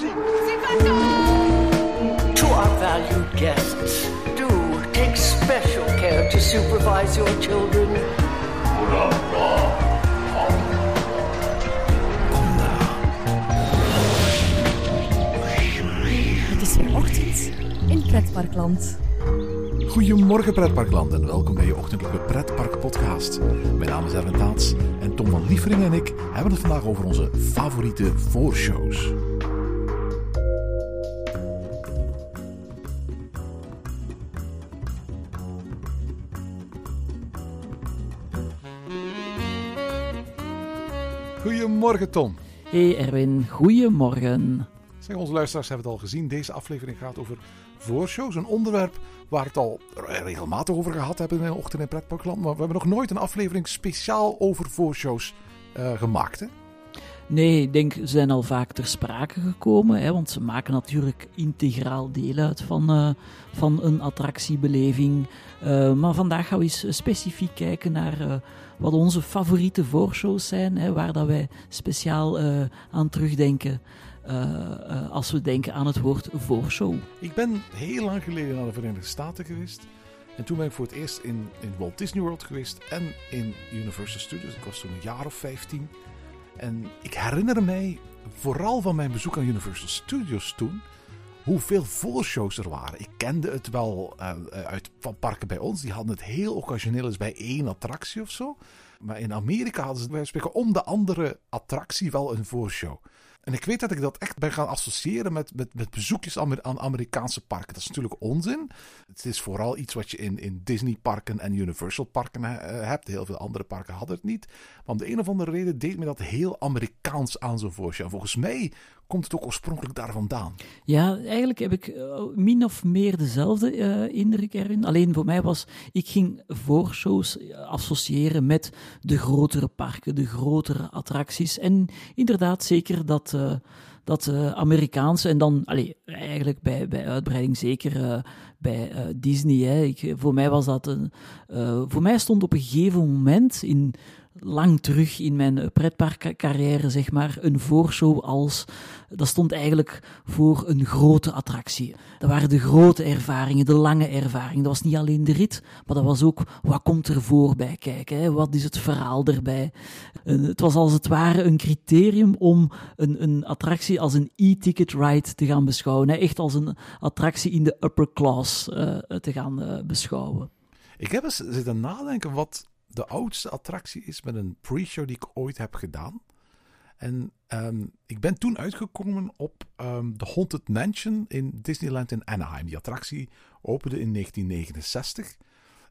To our valued guests, do take special care to supervise your children. Het is weer ochtend in Pretparkland. Goedemorgen pretparkland en welkom bij je ochtendelijke pretpark podcast. Mijn naam is Erwin Taats en Tom van Liefering en ik hebben het vandaag over onze favoriete voorshows. Goedemorgen Tom. Hey Erwin, goedemorgen. Zeg, onze luisteraars hebben het al gezien. Deze aflevering gaat over voorshows. Een onderwerp waar we het al regelmatig over gehad hebben in Ochtend in Pretparkland. Maar we hebben nog nooit een aflevering speciaal over voorshows eh, gemaakt. Hè? Nee, ik denk, ze zijn al vaak ter sprake gekomen, hè, want ze maken natuurlijk integraal deel uit van, eh, van een attractiebeleving. Eh, maar vandaag gaan we eens specifiek kijken naar wat onze favoriete voorshows zijn, hè, waar dat wij speciaal eh, aan terugdenken eh, eh, als we denken aan het woord voorshow. Ik ben heel lang geleden naar de Verenigde Staten geweest. En toen ben ik voor het eerst in, in Walt Disney World geweest en in Universal Studios. Ik was toen een jaar of 15. En ik herinner mij, vooral van mijn bezoek aan Universal Studios toen, hoeveel voorshows er waren. Ik kende het wel eh, uit, van parken bij ons. Die hadden het heel occasioneel eens bij één attractie of zo. Maar in Amerika hadden ze bij spreken om de andere attractie wel een voorshow. En ik weet dat ik dat echt ben gaan associëren met, met, met bezoekjes aan, aan Amerikaanse parken. Dat is natuurlijk onzin. Het is vooral iets wat je in, in Disney-parken en Universal-parken eh, hebt. Heel veel andere parken hadden het niet. Maar om de een of andere reden deed me dat heel Amerikaans aan zo'n voorshow. En volgens mij komt het ook oorspronkelijk daar vandaan. Ja, eigenlijk heb ik eh, min of meer dezelfde eh, indruk erin. Alleen voor mij was, ik ging voorshows eh, associëren met de grotere parken, de grotere attracties. En inderdaad, zeker dat, dat Amerikaanse, en dan allee, eigenlijk bij, bij uitbreiding zeker bij Disney. Hè. Ik, voor mij was dat een. voor mij stond op een gegeven moment in lang terug in mijn pretparkcarrière, zeg maar, een voorshow als... Dat stond eigenlijk voor een grote attractie. Dat waren de grote ervaringen, de lange ervaringen. Dat was niet alleen de rit, maar dat was ook wat komt er voor bij kijken. Hè? Wat is het verhaal erbij? Het was als het ware een criterium om een, een attractie als een e-ticket ride te gaan beschouwen. Hè? Echt als een attractie in de upper class eh, te gaan eh, beschouwen. Ik heb eens zitten nadenken wat de oudste attractie is met een pre-show die ik ooit heb gedaan. En ehm, ik ben toen uitgekomen op ehm, de Haunted Mansion in Disneyland in Anaheim. Die attractie opende in 1969.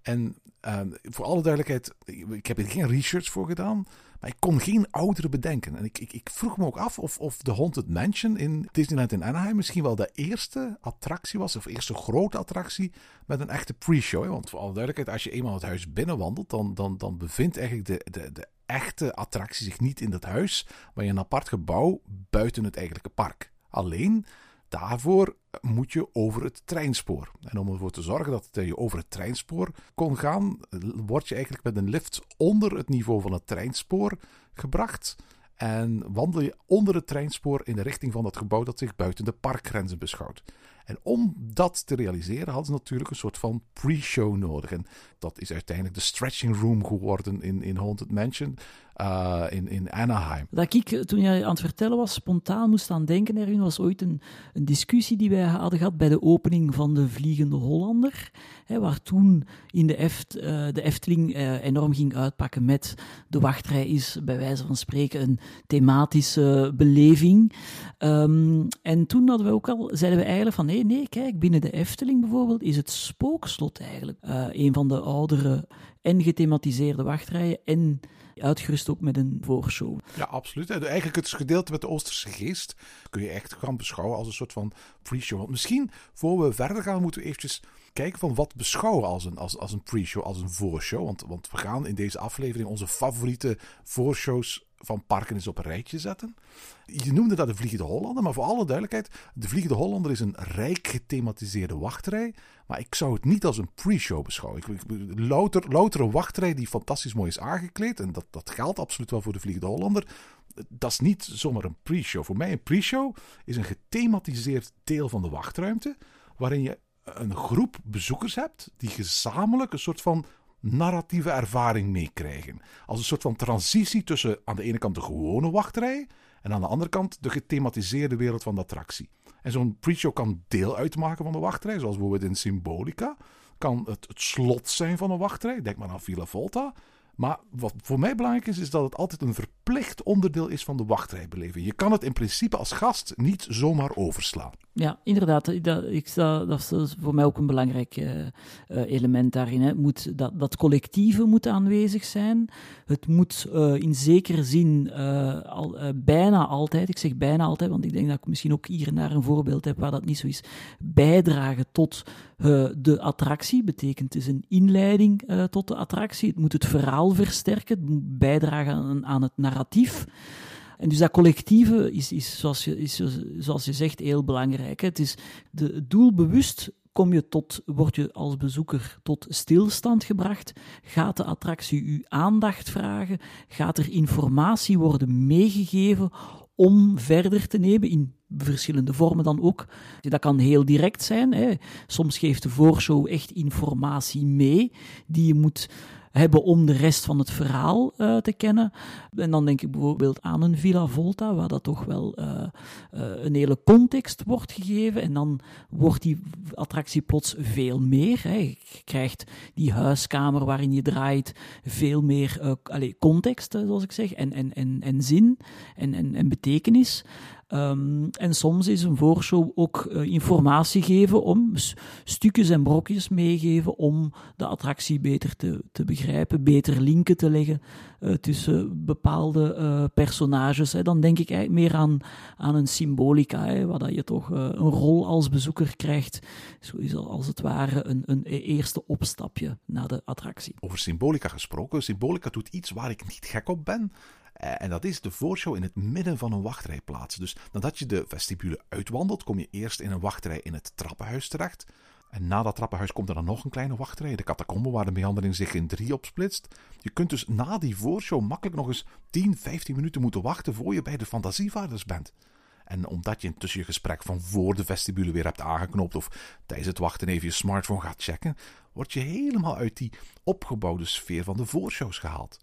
En ehm, voor alle duidelijkheid, ik, heb er geen research voor gedaan. Maar ik kon geen oudere bedenken. En ik, ik, ik vroeg me ook af of, of de Haunted Mansion in Disneyland in Anaheim misschien wel de eerste attractie was. Of eerste grote attractie met een echte pre-show. Want voor alle duidelijkheid, als je eenmaal het huis binnenwandelt, dan, dan, dan bevindt eigenlijk de, de, de echte attractie zich niet in dat huis. Maar in een apart gebouw buiten het eigenlijke park. Alleen daarvoor moet je over het treinspoor. En om ervoor te zorgen dat je over het treinspoor kon gaan, word je eigenlijk met een lift onder het niveau van het treinspoor gebracht. En wandel je onder het treinspoor in de richting van dat gebouw dat zich buiten de parkgrenzen beschouwt. En om dat te realiseren hadden ze natuurlijk een soort van pre-show nodig. En dat is uiteindelijk de stretching room geworden in, in Haunted Mansion uh, in, in Anaheim. Dat ik, eh, toen jij aan het vertellen was, spontaan moest aan denken, Erwin, was ooit een, een discussie die wij hadden gehad bij de opening van de Vliegende Hollander. Hè, waar toen in de, Eft, uh, de Efteling enorm ging uitpakken met de wachtrij is, bij wijze van spreken, een thematische beleving. Um, en toen hadden we ook al, zeiden we eigenlijk van, nee, kijk, binnen de Efteling bijvoorbeeld is het spookslot eigenlijk een van de oudere en gethematiseerde wachtrijen en uitgerust ook met een voorshow. Ja, absoluut. En eigenlijk het gedeelte met de Oosterse geest kun je echt gaan beschouwen als een soort van pre-show. Want misschien, voor we verder gaan, moeten we eventjes kijken van wat beschouwen als een, als, als een pre-show, als een voorshow. Want, want we gaan in deze aflevering onze favoriete voorshows van parken eens op een rijtje zetten. Je noemde dat de Vliegende Hollander, maar voor alle duidelijkheid, de Vliegende Hollander is een rijk gethematiseerde wachtrij. Maar ik zou het niet als een pre-show beschouwen. Ik, louter, louter wachtrij die fantastisch mooi is aangekleed. En dat, dat geldt absoluut wel voor de Vliegende Hollander. Dat is niet zomaar een pre-show. Voor mij een pre-show is een gethematiseerd deel van de wachtruimte. Waarin je een groep bezoekers hebt die gezamenlijk een soort van narratieve ervaring meekrijgen. Als een soort van transitie tussen aan de ene kant de gewone wachtrij en aan de andere kant de gethematiseerde wereld van de attractie. En zo'n pre-show kan deel uitmaken van de wachtrij, zoals bijvoorbeeld in Symbolica. Kan het, het slot zijn van een wachtrij, denk maar aan Villa Volta. Maar wat voor mij belangrijk is, is dat het altijd een verplicht onderdeel is van de wachtrijbeleving. Je kan het in principe als gast niet zomaar overslaan. Ja, inderdaad. Dat, dat, is voor mij ook een belangrijk uh, element daarin. Hè. Moet, dat, dat collectieve moet aanwezig zijn. Het moet uh, in zekere zin al, bijna altijd, ik zeg bijna altijd, want ik denk dat ik misschien ook hier en daar een voorbeeld heb waar dat niet zo is, bijdragen tot de attractie. Betekent is een inleiding tot de attractie. Het moet het verhaal versterken, het moet bijdragen aan, aan het narratief. En dus dat collectieve is, is, zoals, je, is zoals je zegt, heel belangrijk. Het is de, doelbewust kom je tot, word je als bezoeker tot stilstand gebracht? Gaat de attractie u aandacht vragen? Gaat er informatie worden meegegeven om verder te nemen in verschillende vormen dan ook. Dat kan heel direct zijn. Hè. Soms geeft de voorshow echt informatie mee die je moet hebben om de rest van het verhaal uh, te kennen. En dan denk ik bijvoorbeeld aan een Villa Volta, waar dat toch wel uh, uh, een hele context wordt gegeven. En dan wordt die attractie plots veel meer. Hè. Je krijgt die huiskamer waarin je draait veel meer allez, context, zoals ik zeg, en, en, en, en zin en, en, en betekenis. Um, en soms is een voorshow ook uh, informatie geven om stukjes en brokjes meegeven om de attractie beter te, te begrijpen, beter linken te leggen uh, tussen bepaalde uh, personages. Hè. Dan denk ik eigenlijk meer aan, aan een symbolica, hè, waar dat je toch een rol als bezoeker krijgt. Zo als het ware een, een eerste opstapje naar de attractie. Over symbolica gesproken. Symbolica doet iets waar ik niet gek op ben. Eh, en dat is de voorshow in het midden van een wachtrij plaatsen. Dus nadat je de vestibule uitwandelt, kom je eerst in een wachtrij in het trappenhuis terecht. En na dat trappenhuis komt er dan nog een kleine wachtrij, de catacombe, waar de meandering zich in drie opsplitst. Je kunt dus na die voorshow makkelijk nog eens 10, 15 minuten moeten wachten voor je bij de fantasievaarders bent. En omdat je intussen je gesprek van voor de vestibule weer hebt aangeknopt of tijdens het wachten even je smartphone gaat checken, word je helemaal uit die opgebouwde sfeer van de voorshows gehaald.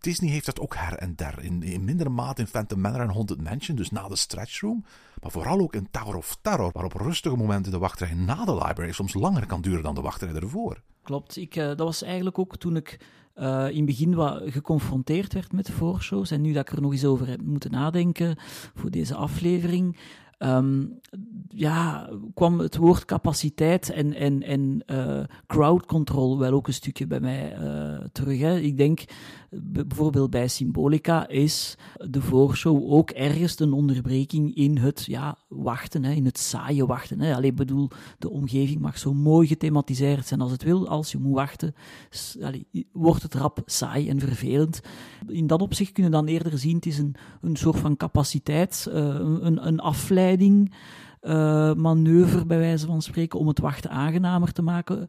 Disney heeft dat ook her en der. In, in mindere mate in Phantom Manor en Haunted Mansion, dus na de stretch room. Maar vooral ook in Tower of Terror, waar op rustige momenten de wachtrij na de library soms langer kan duren dan de wachtrij ervoor. Klopt. Ik, uh, dat was eigenlijk ook toen ik uh, in het begin wat geconfronteerd werd met de voorshows. En nu dat ik er nog eens over heb moeten nadenken voor deze aflevering. Um, ja, kwam het woord capaciteit en, en, en uh, crowd control wel ook een stukje bij mij terug. Hè. Ik denk bijvoorbeeld bij Symbolica is de voorshow ook ergens een onderbreking in het ja, wachten, hè, in het saaie wachten. Hè. Allee, bedoel, de omgeving mag zo mooi gethematiseerd zijn als het wil. Als je moet wachten, allee, wordt het rap saai en vervelend. In dat opzicht kunnen we dan eerder zien, het is een, een soort van capaciteit, uh, een, een afleiding uh, manoeuvre, bij wijze van spreken, om het wachten aangenamer te maken,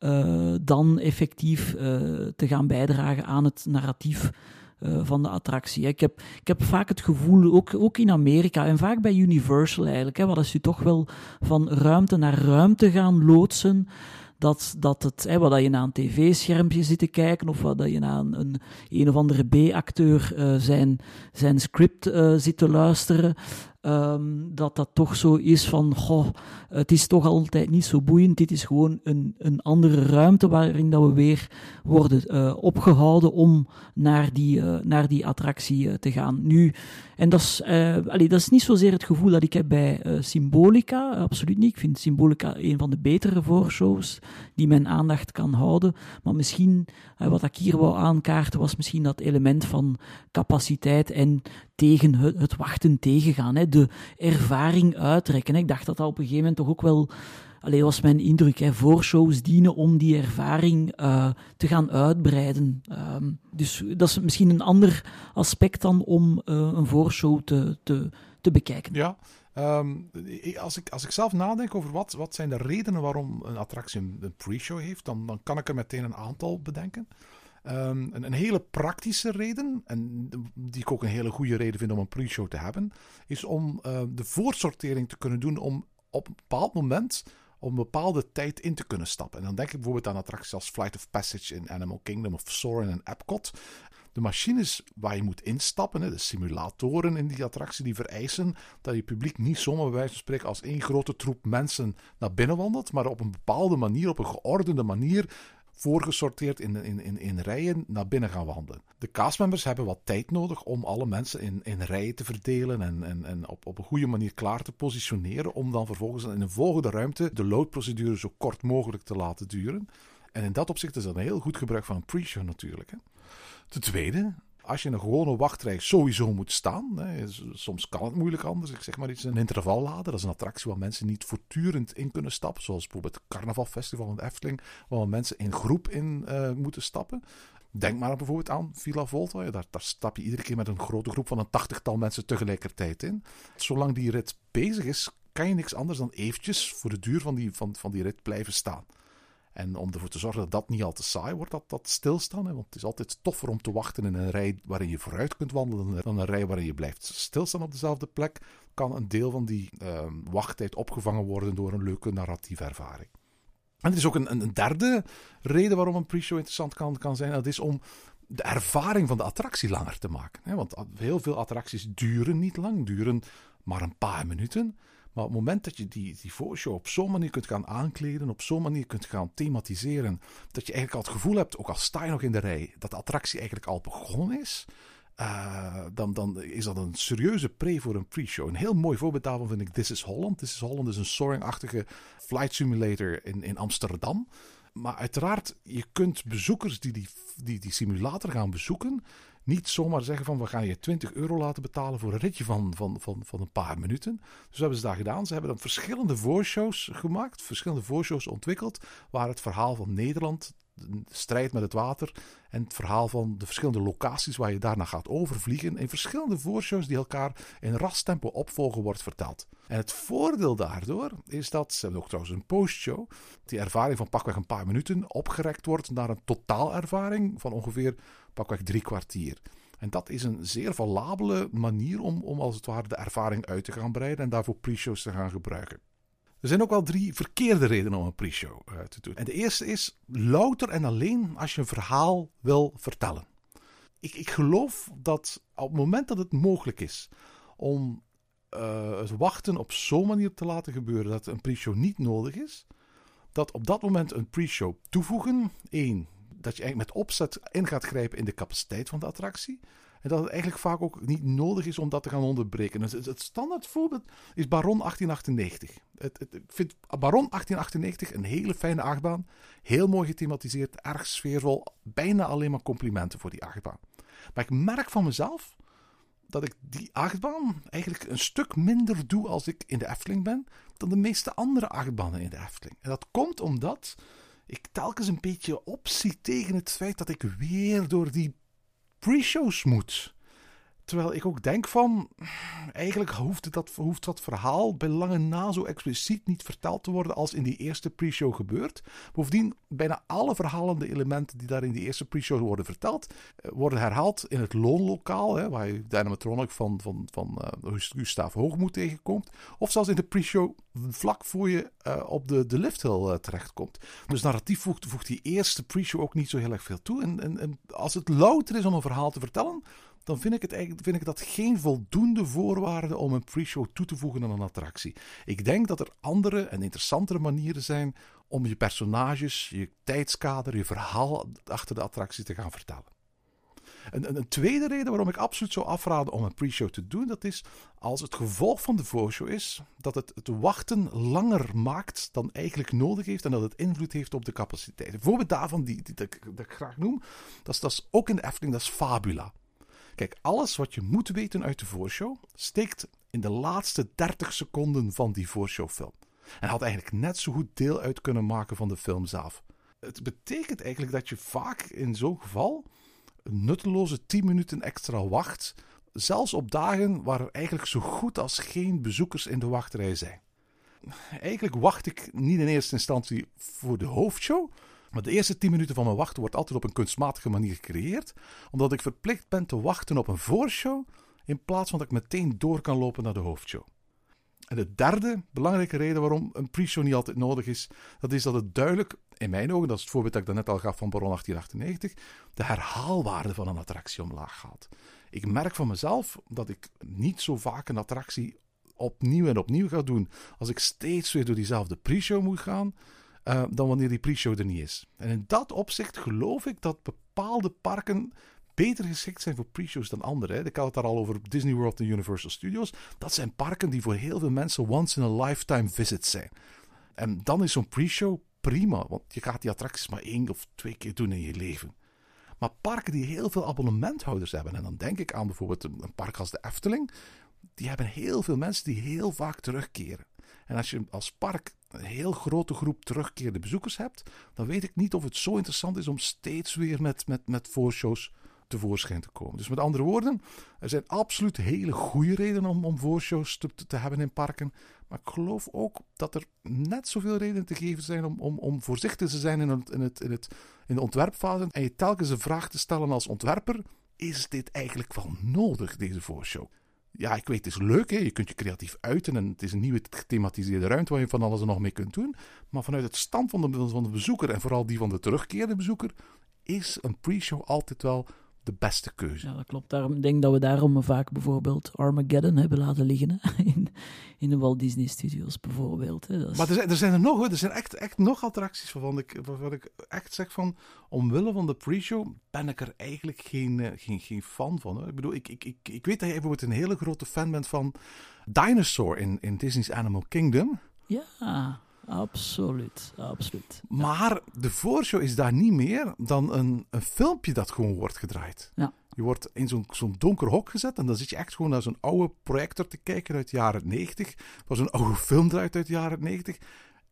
uh, dan effectief uh, te gaan bijdragen aan het narratief van de attractie. Ik heb, ik heb vaak het gevoel, ook, ook in Amerika en vaak bij Universal eigenlijk, hè, wat als je toch wel van ruimte naar ruimte gaan loodsen, dat, dat het, hè, wat je naar een tv-schermpje zit te kijken, of wat je naar een, een, of andere B-acteur zijn, zijn script zit te luisteren, um, dat dat toch zo is van, goh, het is toch altijd niet zo boeiend. Dit is gewoon een, een andere ruimte waarin dat we weer worden uh, opgehouden om naar die, uh, naar die attractie uh, te gaan. Nu, en dat is, allee, dat is niet zozeer het gevoel dat ik heb bij Symbolica, absoluut niet. Ik vind Symbolica een van de betere voorshows die mijn aandacht kan houden. Maar misschien, wat ik hier wou aankaarten, was misschien dat element van capaciteit en tegen het, wachten tegengaan. Hè, de ervaring uittrekken. Ik dacht dat dat op een gegeven moment toch ook wel alleen was mijn indruk, hè, voorshows dienen om die ervaring uh, te gaan uitbreiden. Um, dus dat is misschien een ander aspect dan om uh, een voorshow te, te, te bekijken. Ja, um, als, ik, als ik zelf nadenk over wat, wat zijn de redenen waarom een attractie een pre-show heeft, dan, dan kan ik er meteen een aantal bedenken. Um, een, een, hele praktische reden, en die ik ook een hele goede reden vind om een pre-show te hebben, is om uh, de voorsortering te kunnen doen om op een bepaald moment op een bepaalde tijd in te kunnen stappen. En dan denk ik bijvoorbeeld aan attracties als Flight of Passage in Animal Kingdom of Soarin' en Epcot. De machines waar je moet instappen, de simulatoren in die attractie, die vereisen dat je publiek niet zomaar bij wijze van spreken als één grote troep mensen naar binnen wandelt, maar op een bepaalde manier, op een geordende manier voorgesorteerd in, in, in, in rijen naar binnen gaan wandelen. De castmembers hebben wat tijd nodig om alle mensen in, in rijen te verdelen en, en, en op, op een goede manier klaar te positioneren om dan vervolgens in een volgende ruimte de loadprocedure zo kort mogelijk te laten duren. En in dat opzicht is dat een heel goed gebruik van een pre-show natuurlijk. Hè. Ten tweede, als je een gewone wachtrij sowieso moet staan. Hè, soms kan het moeilijk anders. Ik zeg maar iets, een intervallader. Dat is een attractie waar mensen niet voortdurend in kunnen stappen. Zoals bijvoorbeeld het Carnavalfestival in Efteling. Waar mensen in groep in uh, moeten stappen. Denk maar bijvoorbeeld aan Villa Volta. Daar, daar, stap je iedere keer met een grote groep van een tachtigtal mensen tegelijkertijd in. Zolang die rit bezig is, kan je niks anders dan eventjes voor de duur van die, van, van die rit blijven staan. En om ervoor te zorgen dat dat niet al te saai wordt, dat, dat stilstaan. Hè? Want het is altijd toffer om te wachten in een rij waarin je vooruit kunt wandelen dan een rij waarin je blijft stilstaan op dezelfde plek. Kan een deel van die uh, wachttijd opgevangen worden door een leuke narratieve ervaring. En er is ook een, een derde reden waarom een pre-show interessant kan, kan zijn. Dat is om de ervaring van de attractie langer te maken. Hè? Want heel veel attracties duren niet lang, duren maar een paar minuten. Maar op het moment dat je die, die voorshow op zo'n manier kunt gaan aankleden, op zo'n manier kunt gaan thematiseren, dat je eigenlijk al het gevoel hebt, ook al sta je nog in de rij, dat de attractie eigenlijk al begonnen is, uh, dan, dan is dat een serieuze pre voor een pre-show. Een heel mooi voorbeeld daarvan vind ik This is Holland. This is Holland is een soaring-achtige flight simulator in, in Amsterdam. Maar uiteraard, je kunt bezoekers die die, die die simulator gaan bezoeken, niet zomaar zeggen van we gaan je 20 euro laten betalen voor een ritje van, van, van, van een paar minuten. Dus wat hebben ze daar gedaan? Ze hebben dan verschillende voorshows gemaakt, verschillende voorshows ontwikkeld, waar het verhaal van Nederland, de strijd met het water en het verhaal van de verschillende locaties waar je daarna gaat overvliegen, in verschillende voorshows die elkaar in rastempo opvolgen wordt verteld. En het voordeel daardoor is dat, ze hebben ook trouwens een postshow, die ervaring van pakweg een paar minuten opgerekt wordt naar een totaalervaring van ongeveer pakweg drie kwartier. En dat is een zeer valabele manier om, om als het ware de ervaring uit te gaan breiden en daarvoor pre-shows te gaan gebruiken. Er zijn ook wel drie verkeerde redenen om een pre-show uh, te doen. En de eerste is louter en alleen als je een verhaal wil vertellen. Ik, ik geloof dat op het moment dat het mogelijk is om uh, het wachten op zo'n manier te laten gebeuren dat een pre-show niet nodig is, dat op dat moment een pre-show toevoegen, één, dat je eigenlijk met opzet in gaat grijpen in de capaciteit van de attractie. En dat het eigenlijk vaak ook niet nodig is om dat te gaan onderbreken. Dus het, standaard voorbeeld is Baron 1898. Het, het, ik vind Baron 1898 een hele fijne achtbaan. Heel mooi gethematiseerd, erg sfeervol. Bijna alleen maar complimenten voor die achtbaan. Maar ik merk van mezelf dat ik die achtbaan eigenlijk een stuk minder doe als ik in de Efteling ben dan de meeste andere achtbanen in de Efteling. En dat komt omdat ik telkens een beetje opzie tegen het feit dat ik weer door die pre-shows moet. Terwijl ik ook denk van, eigenlijk hoeft dat, hoeft dat verhaal bij lange na zo expliciet niet verteld te worden als in die eerste pre-show gebeurt. Bovendien, bijna alle verhalende elementen die daar in die eerste pre-show worden verteld, eh, worden herhaald in het loonlokaal, hè, waar je de animatronic van, van, van uh, Gustav Hoogmoed tegenkomt. Of zelfs in de pre-show vlak voor je uh, op de, de lifthill terechtkomt. Dus narratief voegt, voegt die eerste pre-show ook niet zo heel erg veel toe. En, en, en als het louter is om een verhaal te vertellen, dan vind ik, het eigenlijk, vind ik dat geen voldoende voorwaarde om een pre-show toe te voegen aan een attractie. Ik denk dat er andere en interessantere manieren zijn om je personages, je tijdskader, je verhaal achter de attractie te gaan vertellen. Een, een, tweede reden waarom ik absoluut zou afraden om een pre-show te doen, dat is als het gevolg van de voorshow is dat het het wachten langer maakt dan eigenlijk nodig heeft en dat het invloed heeft op de capaciteit. Een voorbeeld daarvan die, die, ik graag noem, dat is, dat is ook in de Efteling, dat is Fabula. Kijk, alles wat je moet weten uit de voorshow steekt in de laatste 30 seconden van die voorshowfilm. En had eigenlijk net zo goed deel uit kunnen maken van de film zelf. Het betekent eigenlijk dat je vaak in zo'n geval nutteloze 10 minuten extra wacht. Zelfs op dagen waar er eigenlijk zo goed als geen bezoekers in de wachtrij zijn. Eigenlijk wacht ik niet in eerste instantie voor de hoofdshow. Maar de eerste 10 minuten van mijn wachten wordt altijd op een kunstmatige manier gecreëerd. Omdat ik verplicht ben te wachten op een voorshow. In plaats van dat ik meteen door kan lopen naar de hoofdshow. En de derde belangrijke reden waarom een pre-show niet altijd nodig is, dat is dat het duidelijk, in mijn ogen, dat is het voorbeeld dat ik daarnet al gaf van Baron 1898, de herhaalwaarde van een attractie omlaag gaat. Ik merk van mezelf dat ik niet zo vaak een attractie opnieuw en opnieuw ga doen als ik steeds weer door diezelfde pre-show moet gaan, uh, dan wanneer die pre-show er niet is. En in dat opzicht geloof ik dat bepaalde parken beter geschikt zijn voor pre-shows dan andere. Hè. Ik had het daar al over Disney World en Universal Studios. Dat zijn parken die voor heel veel mensen once in a lifetime visits zijn. En dan is zo'n pre-show prima, want je gaat die attracties maar één of twee keer doen in je leven. Maar parken die heel veel abonnementhouders hebben, en dan denk ik aan bijvoorbeeld een park als de Efteling, die hebben heel veel mensen die heel vaak terugkeren. En als je als park een heel grote groep terugkerende bezoekers hebt, dan weet ik niet of het zo interessant is om steeds weer met, met, met voorshows tevoorschijn te komen. Dus met andere woorden, er zijn absoluut hele goede redenen om, om voorshows te, hebben in parken. Maar ik geloof ook dat er net zoveel redenen te geven zijn om, om, om voorzichtig te zijn in, het, in, het, in, het, in de ontwerpfase. En je telkens een vraag te stellen als ontwerper: is dit eigenlijk wel nodig, deze voorshow? Ja, ik weet, het is leuk, hè? je kunt je creatief uiten en het is een nieuwe gethematiseerde ruimte waar je van alles en nog mee kunt doen. Maar vanuit het stand van de, van de bezoeker en vooral die van de terugkerende bezoeker, is een pre-show altijd wel de beste keuze. Ja, dat klopt. Daarom, denk dat we daarom vaak bijvoorbeeld Armageddon hebben laten liggen. In, in de Walt Disney Studios bijvoorbeeld. Hè. Dat is... Maar er zijn, er zijn er nog hoor. Er zijn echt, echt nog attracties waarvan ik, waarvan ik echt zeg van... Omwille van de pre-show ben ik er eigenlijk geen, uh, geen, geen fan van. Hoor. Ik bedoel, ik, ik, ik, ik weet dat jij bijvoorbeeld een hele grote fan bent van Dinosaur in, in Disney's Animal Kingdom. Ja, Absoluut, absoluut. Maar de voorshow is daar niet meer dan een, een filmpje dat gewoon wordt gedraaid. Ja. Je wordt in zo'n zo'n donker hok gezet en dan zit je echt gewoon naar zo'n oude projector te kijken uit de jaren 90. Waar zo'n oude film draait uit de jaren 90.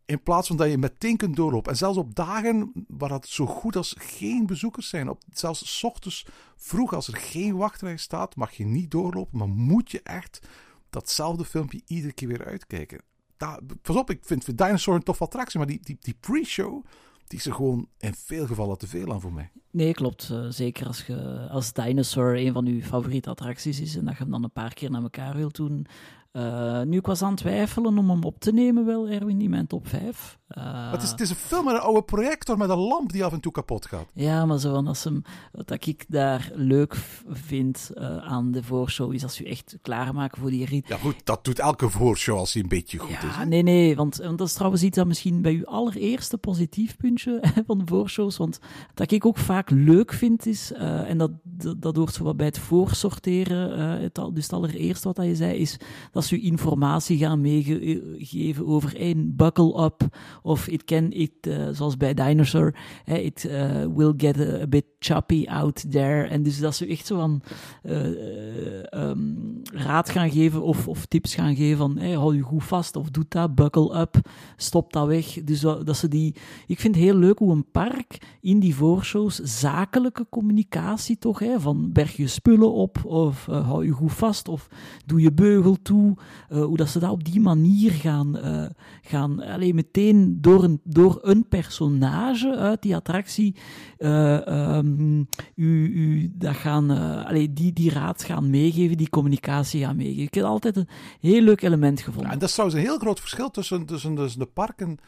In plaats van dat je meteen kunt doorlopen. En zelfs op dagen waar het zo goed als geen bezoekers zijn. Op, zelfs s ochtends vroeg als er geen wachtrij staat, mag je niet doorlopen. Maar moet je echt datzelfde filmpje iedere keer weer uitkijken daar, pas op, ik vind Dinosaur een tof attractie, maar die, die, die pre-show, die is er gewoon in veel gevallen te veel aan voor mij. Nee, klopt. Uh, zeker als, als Dinosaur een van uw favoriete attracties is en dat je hem dan een paar keer naar elkaar wilt doen, uh, nu, ik was aan het twijfelen om hem op te nemen, wel, Erwin, in mijn top 5. Uh, het, is, het is een film met een oude projector met een lamp die af en toe kapot gaat. Ja, maar zo van als hem, wat ik daar leuk vind uh, aan de voorshow, is als je echt klaarmaken voor die rit. Ja, goed, dat doet elke voorshow als hij een beetje goed ja, is. Hè? Nee, nee, want, want dat is trouwens iets dat misschien bij uw allereerste positief puntje van de voorshows. Want wat ik ook vaak leuk vind is, en dat, dat, dat hoort zo wat bij het voorsorteren, het, dus het allereerste wat je zei, is dat als informatie gaan meegeven over één buckle up of it can, it, uh, zoals bij Dinosaur, uh, it uh, will get a, bit choppy out there. En dus dat ze echt zo van um, raad gaan geven of, of tips gaan geven van hey, hou je goed vast of doe dat, buckle up, stop dat weg. Dus dat ze die, ik vind het heel leuk hoe een park in die voorshows zakelijke communicatie toch, hè, van berg je spullen op of hou je goed vast of doe je beugel toe uh, hoe dat ze dat op die manier gaan, uh, gaan alleen meteen door een, door een personage uit die attractie, uh, um, u, u dat gaan, allee, die, die raad gaan meegeven, die communicatie gaan meegeven. Ik heb altijd een heel leuk element gevonden. Ja, en dat is trouwens een heel groot verschil tussen, tussen, tussen de parken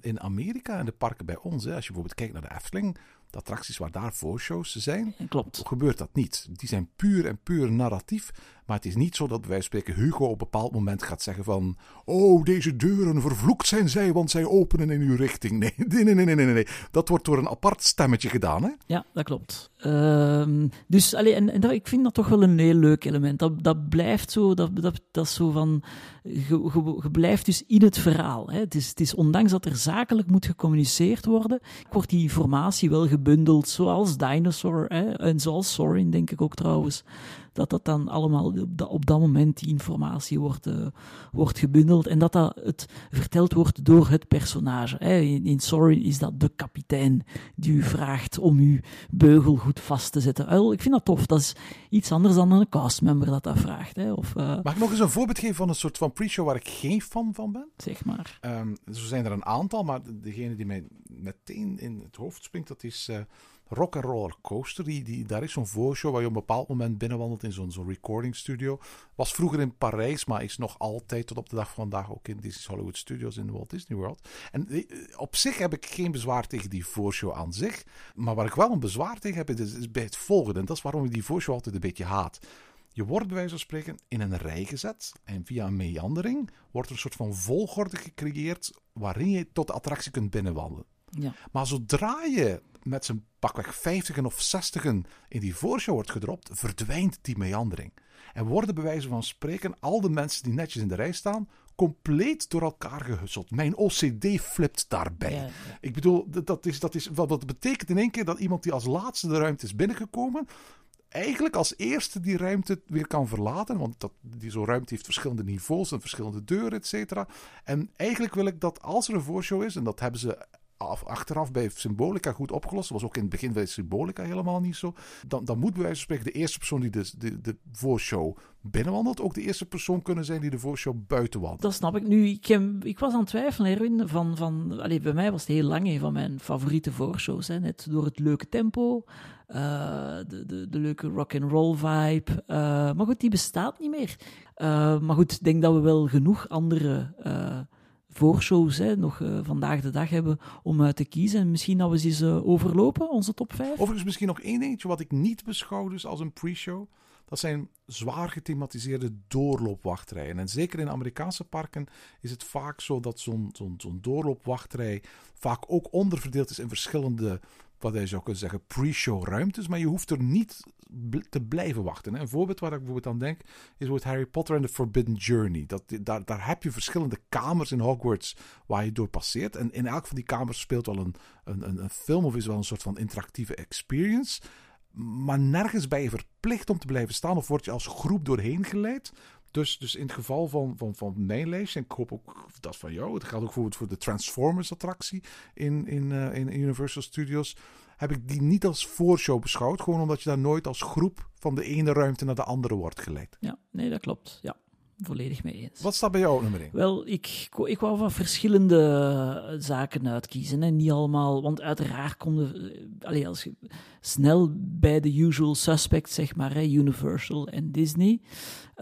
in Amerika en de parken bij ons. Hè. Als je bijvoorbeeld kijkt naar de Efteling, de attracties waar daar voorshows zijn, Klopt. gebeurt dat niet. Die zijn puur en puur narratief. Maar het is niet zo dat bij spreken Hugo op een bepaald moment gaat zeggen van... Oh, deze deuren, vervloekt zijn zij, want zij openen in uw richting. Nee, nee, nee, nee, nee. nee. Dat wordt door een apart stemmetje gedaan, hè? Ja, dat klopt. Um, dus, allee, en, ik vind dat toch wel een heel leuk element. Dat, dat blijft zo, dat, dat, dat zo van... Je, blijft dus in het verhaal. Hè. Het, is, het is ondanks dat er zakelijk moet gecommuniceerd worden, wordt die informatie wel gebundeld, zoals Dinosaur hè, en zoals Sorin, denk ik ook trouwens dat dat dan allemaal op dat, op dat moment die informatie wordt, uh, wordt gebundeld en dat dat het verteld wordt door het personage. Hè. In, in, Sorry is dat de kapitein die u vraagt om uw beugel goed vast te zetten. Ik vind dat tof. Dat is iets anders dan een castmember dat dat vraagt. Hè. Of, uh, Mag ik nog eens een voorbeeld geven van een soort van pre-show waar ik geen fan van ben? Zeg maar. Um, zo zijn er een aantal, maar degene die mij meteen in het hoofd springt, dat is uh, Rock and Roller Coaster. Die, die, daar is zo'n voorshow waar je op een bepaald moment binnenwandelt in zo'n zo'n recording studio. Was vroeger in Parijs, maar is nog altijd tot op de dag van vandaag ook in Disney's Hollywood Studios in Walt Disney World. En eh, op zich heb ik geen bezwaar tegen die voorshow aan zich. Maar waar ik wel een bezwaar tegen heb, is, is bij het volgende. En dat is waarom ik die voorshow altijd een beetje haat. Je wordt bij wijze van spreken in een rij gezet en via een meandering wordt er een soort van volgorde gecreëerd waarin je tot de attractie kunt binnenwandelen. Ja. Maar zodra je met zijn pakweg 50 of 60 in die voorshow wordt gedropt, verdwijnt die meandering. En worden bij wijze van spreken al de mensen die netjes in de rij staan, compleet door elkaar gehusseld. Mijn OCD flipt daarbij. Ja, ja. Ik bedoel, dat, is, dat, is, wat, wat betekent in één keer dat iemand die als laatste de ruimte is binnengekomen, eigenlijk als eerste die ruimte weer kan verlaten. Want dat, die zo'n ruimte heeft verschillende niveaus en verschillende deuren, et cetera. En eigenlijk wil ik dat als er een voorshow is, en dat hebben ze af, achteraf bij Symbolica goed opgelost. Dat was ook in het begin bij Symbolica helemaal niet zo. Dan, dan moet bij wijze van spreken de eerste persoon die de, de, de voorshow binnenwandelt, ook de eerste persoon kunnen zijn die de voorshow buiten wandelt. Dat snap ik nu. Ik, ik was aan het twijfelen, Erwin. Van, van, allez, bij mij was het heel lang een van mijn favoriete voorshows. Hè. Net door het leuke tempo, uh, de, de, de leuke rock and roll vibe. Uh, maar goed, die bestaat niet meer. Uh, maar goed, ik denk dat we wel genoeg andere voorshows hè, nog uh, vandaag de dag hebben om uit te kiezen. En misschien dat we ze eens uh, overlopen, onze top 5. Overigens misschien nog één dingetje wat ik niet beschouw dus als een pre-show. Dat zijn zwaar gethematiseerde doorloopwachtrijen. En zeker in Amerikaanse parken is het vaak zo dat zo'n zo'n zo'n doorloopwachtrij vaak ook onderverdeeld is in verschillende, wat je zou kunnen zeggen, pre-show ruimtes. Maar je hoeft er niet te blijven wachten. Een voorbeeld waar ik bijvoorbeeld aan denk, is bijvoorbeeld Harry Potter and the Forbidden Journey. Dat, daar, daar heb je verschillende kamers in Hogwarts waar je door passeert. En in elk van die kamers speelt wel een, een, een film of is wel een soort van interactieve experience. Maar nergens ben je verplicht om te blijven staan of word je als groep doorheen geleid. Dus, dus in het geval van, van, van lijstje, en ik hoop ook dat van jou, het geldt ook bijvoorbeeld voor de Transformers attractie in, in, uh, in Universal Studios, heb ik die niet als voorshow beschouwd. Gewoon omdat je daar nooit als groep van de ene ruimte naar de andere wordt geleid. Ja, nee, dat klopt. Ja, volledig mee eens. Wat staat bij jou op nummer 1? Wel, ik, ik wou van verschillende zaken uitkiezen. En niet allemaal, want uiteraard konden. Allee, als je snel bij de usual suspects, zeg maar, hè, Universal en Disney.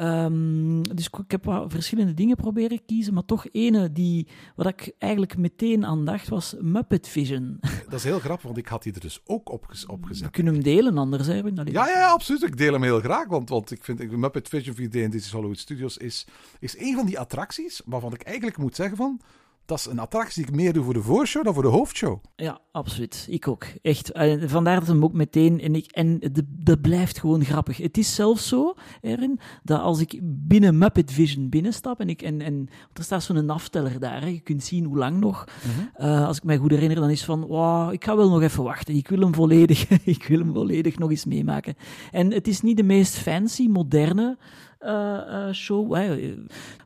Um, dus ik, ik heb wat verschillende dingen proberen kiezen, maar toch ene die, wat ik eigenlijk meteen aan dacht, was Muppet Vision. Dat is heel grappig, want ik had die er dus ook op, opgezet. We kunnen hem delen anders, hè? Ja, ja, ja, absoluut. Ik deel hem heel graag, want, want ik vind Muppet Vision 4D in Disney's Hollywood Studios is, is een van die attracties waarvan ik eigenlijk moet zeggen van dat is een attractie die ik meer doe voor de voorshow dan voor de hoofdshow. Ja, absoluut. Ik ook. Echt. Vandaar dat hem ook meteen. En, ik, en dat blijft gewoon grappig. Het is zelfs zo, Erin, dat als ik binnen Muppet Vision binnenstap. En, ik, en, en er staat zo'n afteller daar. Hè, je kunt zien hoe lang nog. Mm -hmm. uh, als ik mij goed herinner, dan is van. Wow, ik ga wel nog even wachten. Ik wil hem volledig, ik wil hem volledig nog eens meemaken. En het is niet de meest fancy, moderne. Uh, uh, show. Hè.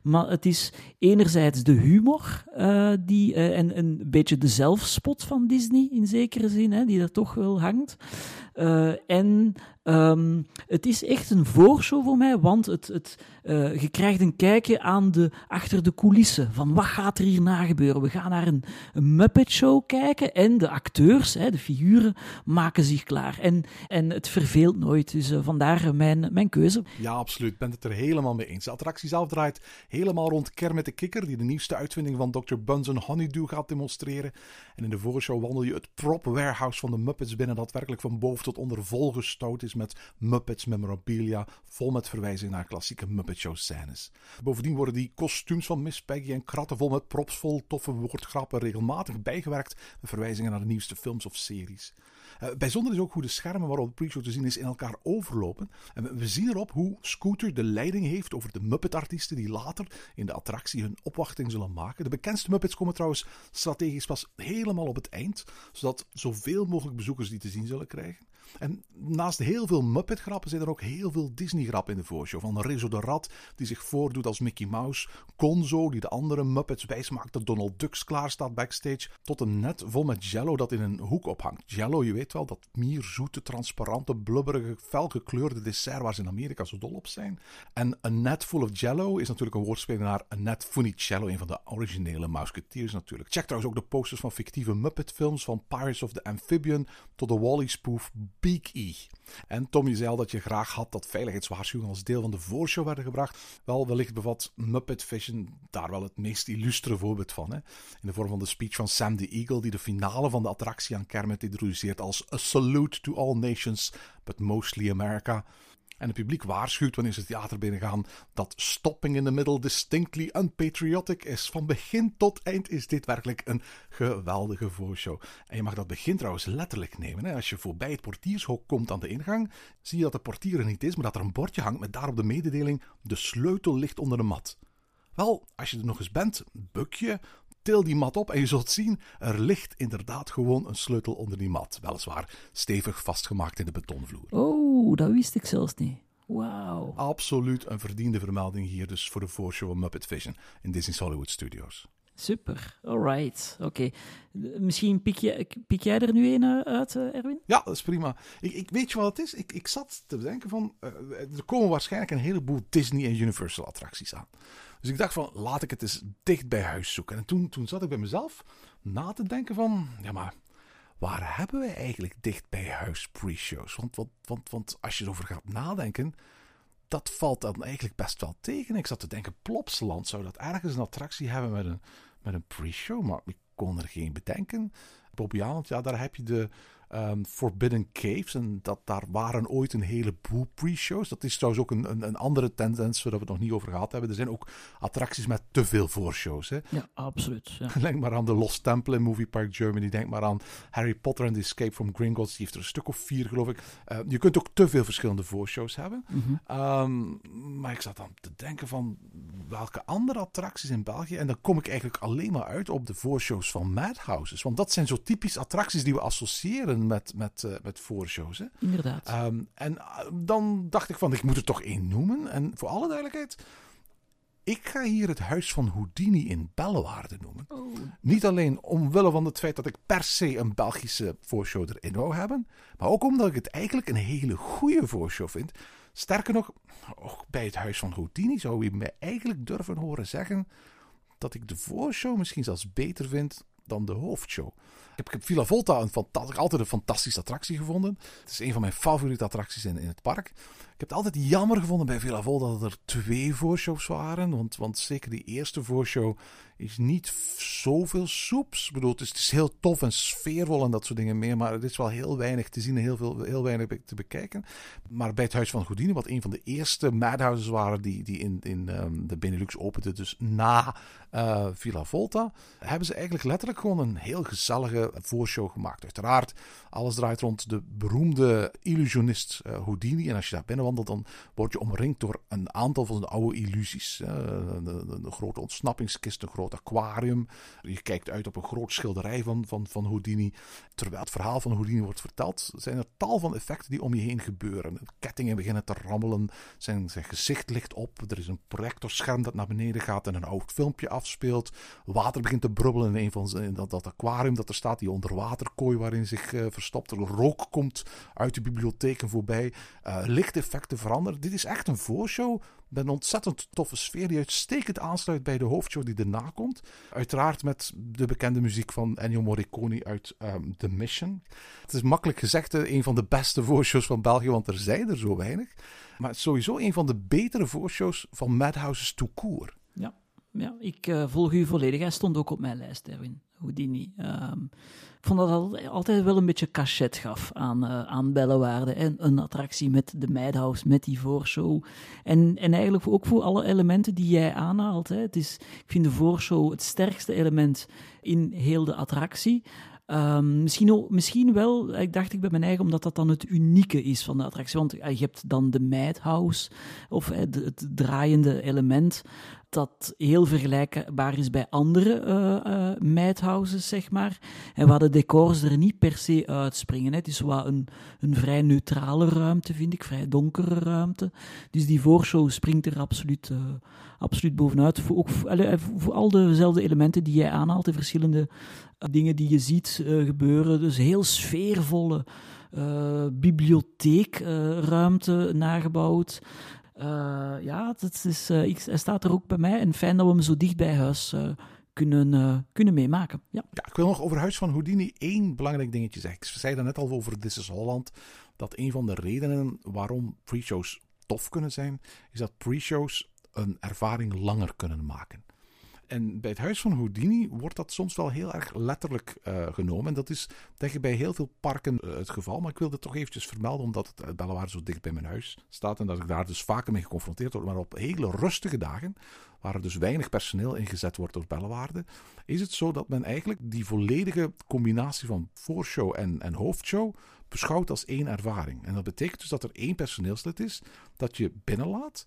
Maar het is enerzijds de humor die, en een beetje de zelfspot van Disney in zekere zin, hè, die er toch wel hangt. En um, het is echt een voorshow voor mij, want het, het, je krijgt een kijkje aan de, achter de coulissen van wat gaat er hierna gebeuren. We gaan naar een, een Muppet Show kijken en de acteurs, hè, de figuren, maken zich klaar. En, en het verveelt nooit, dus vandaar mijn, mijn keuze. Ja, absoluut. Ik ben het er helemaal mee eens. De attractie zelf draait helemaal rond Kermit de Kikker, die de nieuwste uitvinding van Dr. Bunsen Honeydew gaat demonstreren. En in de voorshow wandel je het prop warehouse van de Muppets binnen, dat werkelijk van boven tot onder volgestouwd is met Muppets memorabilia, vol met verwijzingen naar klassieke Muppet Show scènes. Bovendien worden die kostuums van Miss Peggy en kratten vol met props vol toffe woordgrappen regelmatig bijgewerkt met verwijzingen naar de nieuwste films of series. Uh, bijzonder is ook hoe de schermen waarop de pre-show te zien is in elkaar overlopen. En we zien erop hoe Scooter de leiding heeft over de Muppet-artiesten die later in de attractie hun opwachting zullen maken. De bekendste Muppets komen trouwens strategisch pas helemaal op het eind, zodat zoveel mogelijk bezoekers die te zien zullen krijgen. En naast heel veel Muppet-grappen zijn er ook heel veel Disney-grappen in de voorshow. Van Rizzo de Rat, die zich voordoet als Mickey Mouse. Gonzo, die de andere Muppets wijsmaakt dat Donald Ducks klaar staat backstage. Tot een net vol met jello dat in een hoek ophangt. Jello, je weet wel, dat mierzoete, transparante, blubberige, felgekleurde dessert waar ze in Amerika zo dol op zijn. En een net full of jello is natuurlijk een woordspeling naar een net Funicello, een van de originele Musketeers natuurlijk. Check trouwens ook de posters van fictieve Muppet-films, van Pirates of the Amphibian tot de Wally-spoof E. En Tom, je zei al dat je graag had dat veiligheidswaarschuwingen als deel van de voorshow werden gebracht. Wel, wellicht bevat Muppet Vision daar wel het meest illustre voorbeeld van. Hè? In de vorm van de speech van Sam the Eagle, die de finale van de attractie aan Kermit introduceert als A Salute to All Nations, but mostly America. En het publiek waarschuwt wanneer ze het theater binnengaan dat stopping in the middle distinctly unpatriotic is. Van begin tot eind is dit werkelijk een geweldige voorshow. En je mag dat begin trouwens letterlijk nemen. Hè. Als je voorbij het portiershok komt aan de ingang, zie je dat de portier er niet is, maar dat er een bordje hangt met daarop de mededeling: de sleutel ligt onder de mat. Wel, als je er nog eens bent, buk je, til die mat op en je zult zien, er ligt inderdaad gewoon een sleutel onder die mat. Weliswaar stevig vastgemaakt in de betonvloer. Oh, dat wist ik zelfs niet. Wauw. Absoluut een verdiende vermelding hier dus voor de voorshow Muppet Vision in Disney's Hollywood Studios. Super, alright. Oké. Misschien piek, je, piek jij er nu een eh, uit, eh, Erwin? Ja, dat is prima. Ik, ik weet je wat het is? Ik, ik zat te denken van, uh, er komen waarschijnlijk een heleboel Disney en Universal attracties aan. Dus ik dacht van, laat ik het eens dicht bij huis zoeken. En toen, toen zat ik bij mezelf na te denken van, ja maar, waar hebben we eigenlijk dicht bij huis pre-shows? Want, want, want, als je erover gaat nadenken, dat valt dan eigenlijk best wel tegen. Ik zat te denken, Plopsland zou dat ergens een attractie hebben met een, met een pre-show, maar ik kon er geen bedenken. Bobby ja, daar heb je de um, Forbidden Caves. En dat, daar waren ooit een heleboel pre-shows. Dat is trouwens ook een, een, een, andere tendens waar we het nog niet over gehad hebben. Er zijn ook attracties met te veel voorshows. Hè? Ja, absoluut. Ja. Denk maar aan de Lost Temple in Movie Park Germany. Denk maar aan Harry Potter and the Escape from Gringotts. Die heeft er een stuk of vier, geloof ik. Uh, je kunt ook te veel verschillende voorshows hebben. Mm -hmm. um, maar ik zat dan te denken van welke andere attracties in België. En dan kom ik eigenlijk alleen maar uit op de voorshows van Madhouses. Want dat zijn zo typisch attracties die we associëren met, met, uh, met voorshows. Hè? Inderdaad. Um, en uh, dan dacht ik van, ik moet er toch één noemen. En voor alle duidelijkheid, ik ga hier het huis van Houdini in Bellewaarde noemen. Oh. Niet alleen omwille van het feit dat ik per se een Belgische voorshow erin wou hebben, maar ook omdat ik het eigenlijk een hele goede voorshow vind. Sterker nog, ook bij het huis van Houdini zou je mij eigenlijk durven horen zeggen dat ik de voorshow misschien zelfs beter vind dan de hoofdshow. Ik heb, Villa Volta een altijd een fantastische attractie gevonden. Het is een van mijn favoriete attracties in, in het park. Ik heb het altijd jammer gevonden bij Villa Volta dat er twee voorshows waren. Want, want zeker die eerste voorshow is niet zoveel soeps. Ik bedoel, het is, het is heel tof en sfeervol en dat soort dingen meer. Maar er is wel heel weinig te zien en heel, veel, heel weinig te bekijken. Maar bij het Huis van Houdini, wat een van de eerste madhouses waren die, die in, in um, de Benelux opende, dus na uh, Villa Volta, hebben ze eigenlijk letterlijk gewoon een heel gezellige voorshow gemaakt. Uiteraard, alles draait rond de beroemde illusionist uh, Houdini. En als je daar binnen dan word je omringd door een aantal van de oude illusies. Een, grote ontsnappingskist, een groot aquarium. Je kijkt uit op een groot schilderij van, van, van Houdini. Terwijl het verhaal van Houdini wordt verteld, zijn er tal van effecten die om je heen gebeuren. Kettingen beginnen te rammelen, zijn, zijn gezicht ligt op. Er is een projectorscherm dat naar beneden gaat en een oud filmpje afspeelt. Water begint te brubbelen in, een van, in dat, dat aquarium dat er staat, die onderwaterkooi waarin zich uh, verstopt. Er rook komt uit de bibliotheken voorbij. Uh, lichteffecten veranderen. Dit is echt een voorshow met een ontzettend toffe sfeer die uitstekend aansluit bij de hoofdshow die erna komt. Uiteraard met de bekende muziek van Ennio Morricone uit um, The Mission. Het is makkelijk gezegd een van de beste voorshows van België, want er zijn er zo weinig. Maar het is sowieso een van de betere voorshows van Madhouses to Court. Ja, ik uh, volg u volledig. Hij stond ook op mijn lijst, Erwin. Houdini. Um, ik vond dat het altijd wel een beetje cachet gaf aan, uh, aan Bellewaarde. En een attractie met de Madhouse, met die voorshow. En, en eigenlijk ook voor alle elementen die jij aanhaalt. Hè. Het is, ik vind de voorshow het sterkste element in heel de attractie. Um, misschien, misschien wel, ik dacht ik bij mijn eigen, omdat dat dan het unieke is van de attractie. Want uh, je hebt dan de Madhouse, of het draaiende element. Dat heel vergelijkbaar is bij andere uh, zeg maar. En waar de decors er niet per se uitspringen. Hè. Het is wat een, een vrij neutrale ruimte, vind ik, vrij donkere ruimte. Dus die voorshow springt er absoluut, uh, absoluut bovenuit. Voor, ook, voor al dezelfde elementen die jij aanhaalt, de verschillende dingen die je ziet gebeuren. Dus heel sfeervolle bibliotheekruimte nagebouwd. Uh, ja, het is, uh, ik, hij staat er ook bij mij. En fijn dat we hem zo dicht bij huis uh, kunnen, kunnen meemaken. Ja. ja, ik wil nog over Huis van Houdini één belangrijk dingetje zeggen. Ik zei daar net al over This is Holland. Dat een van de redenen waarom pre-shows tof kunnen zijn, is dat pre-shows een ervaring langer kunnen maken. En bij het huis van Houdini wordt dat soms wel heel erg letterlijk uh, genomen. En dat is denk ik bij heel veel parken uh, het geval. Maar ik wilde het toch eventjes vermelden, omdat het Bellewaarde zo dicht bij mijn huis staat. En dat ik daar dus vaker mee geconfronteerd word. Maar op hele rustige dagen, waar er dus weinig personeel ingezet wordt door Bellewaarde, is het zo dat men eigenlijk die volledige combinatie van voorshow en, en hoofdshow beschouwt als één ervaring. En dat betekent dus dat er één personeelslid is dat je binnenlaat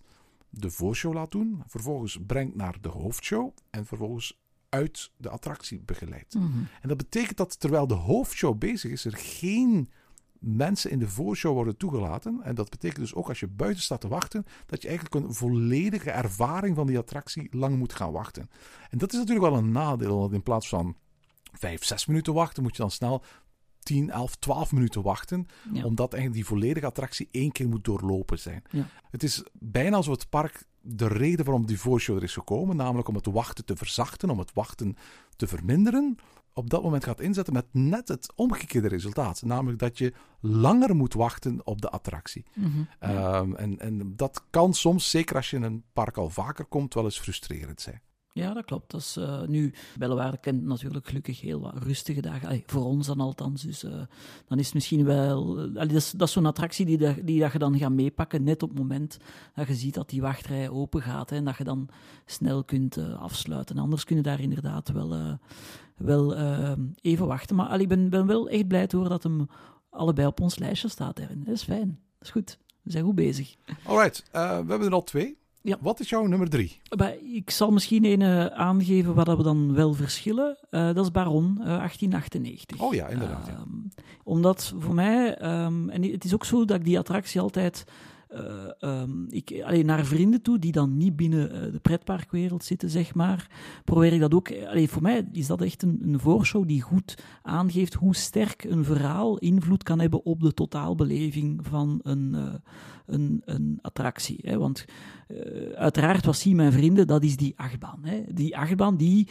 de voorshow laat doen, vervolgens brengt naar de hoofdshow en vervolgens uit de attractie begeleidt. Mhm. En dat betekent dat terwijl de hoofdshow bezig is, er geen mensen in de voorshow worden toegelaten. En dat betekent dus ook als je buiten staat te wachten, dat je eigenlijk een volledige ervaring van die attractie lang moet gaan wachten. En dat is natuurlijk wel een nadeel, want in plaats van vijf, zes minuten wachten, moet je dan snel 10, 11, 12 minuten wachten. Ja. Omdat eigenlijk die volledige attractie één keer moet doorlopen zijn. Ja. Het is bijna alsof het park de reden waarom die voorshow er is gekomen, namelijk om het wachten te verzachten, om het wachten te verminderen, op dat moment gaat inzetten met net het omgekeerde resultaat. Namelijk dat je langer moet wachten op de attractie. Mhm. Um, en, en dat kan soms, zeker als je in een park al vaker komt, wel eens frustrerend zijn. Ja, dat klopt. Dat is, uh, nu, Bellewaarde kent natuurlijk gelukkig heel wat rustige dagen. Voor ons dan althans. Dus uh, dan is het misschien wel... Allee, dat is, dat is zo'n attractie die, die dat je dan gaat meepakken net op het moment dat je ziet dat die wachtrij open gaat. Hè, en dat je dan snel kunt afsluiten. Anders kun je daar inderdaad wel, wel even wachten. Maar allee, ik ben, ben wel echt blij te horen dat hem allebei op ons lijstje staat. Dat is fijn. Dat is goed. We zijn goed bezig. Alright, we hebben er al twee. Ja. Wat is jouw nummer drie? Ik zal misschien een uh, aangeven waar we dan wel verschillen. Uh, dat is Baron, uh, 1898. Oh ja, inderdaad. Ja. Um, omdat voor mij, um, en het is ook zo dat ik die attractie altijd uh, um, ik, allee, naar vrienden toe die dan niet binnen uh, de pretparkwereld zitten, zeg maar, probeer ik dat ook. Allee, voor mij is dat echt een, een voorshow die goed aangeeft hoe sterk een verhaal invloed kan hebben op de totaalbeleving van een, een, een attractie. Hè. Want uiteraard, wat zien mijn vrienden, dat is die achtbaan. Hè. Die achtbaan die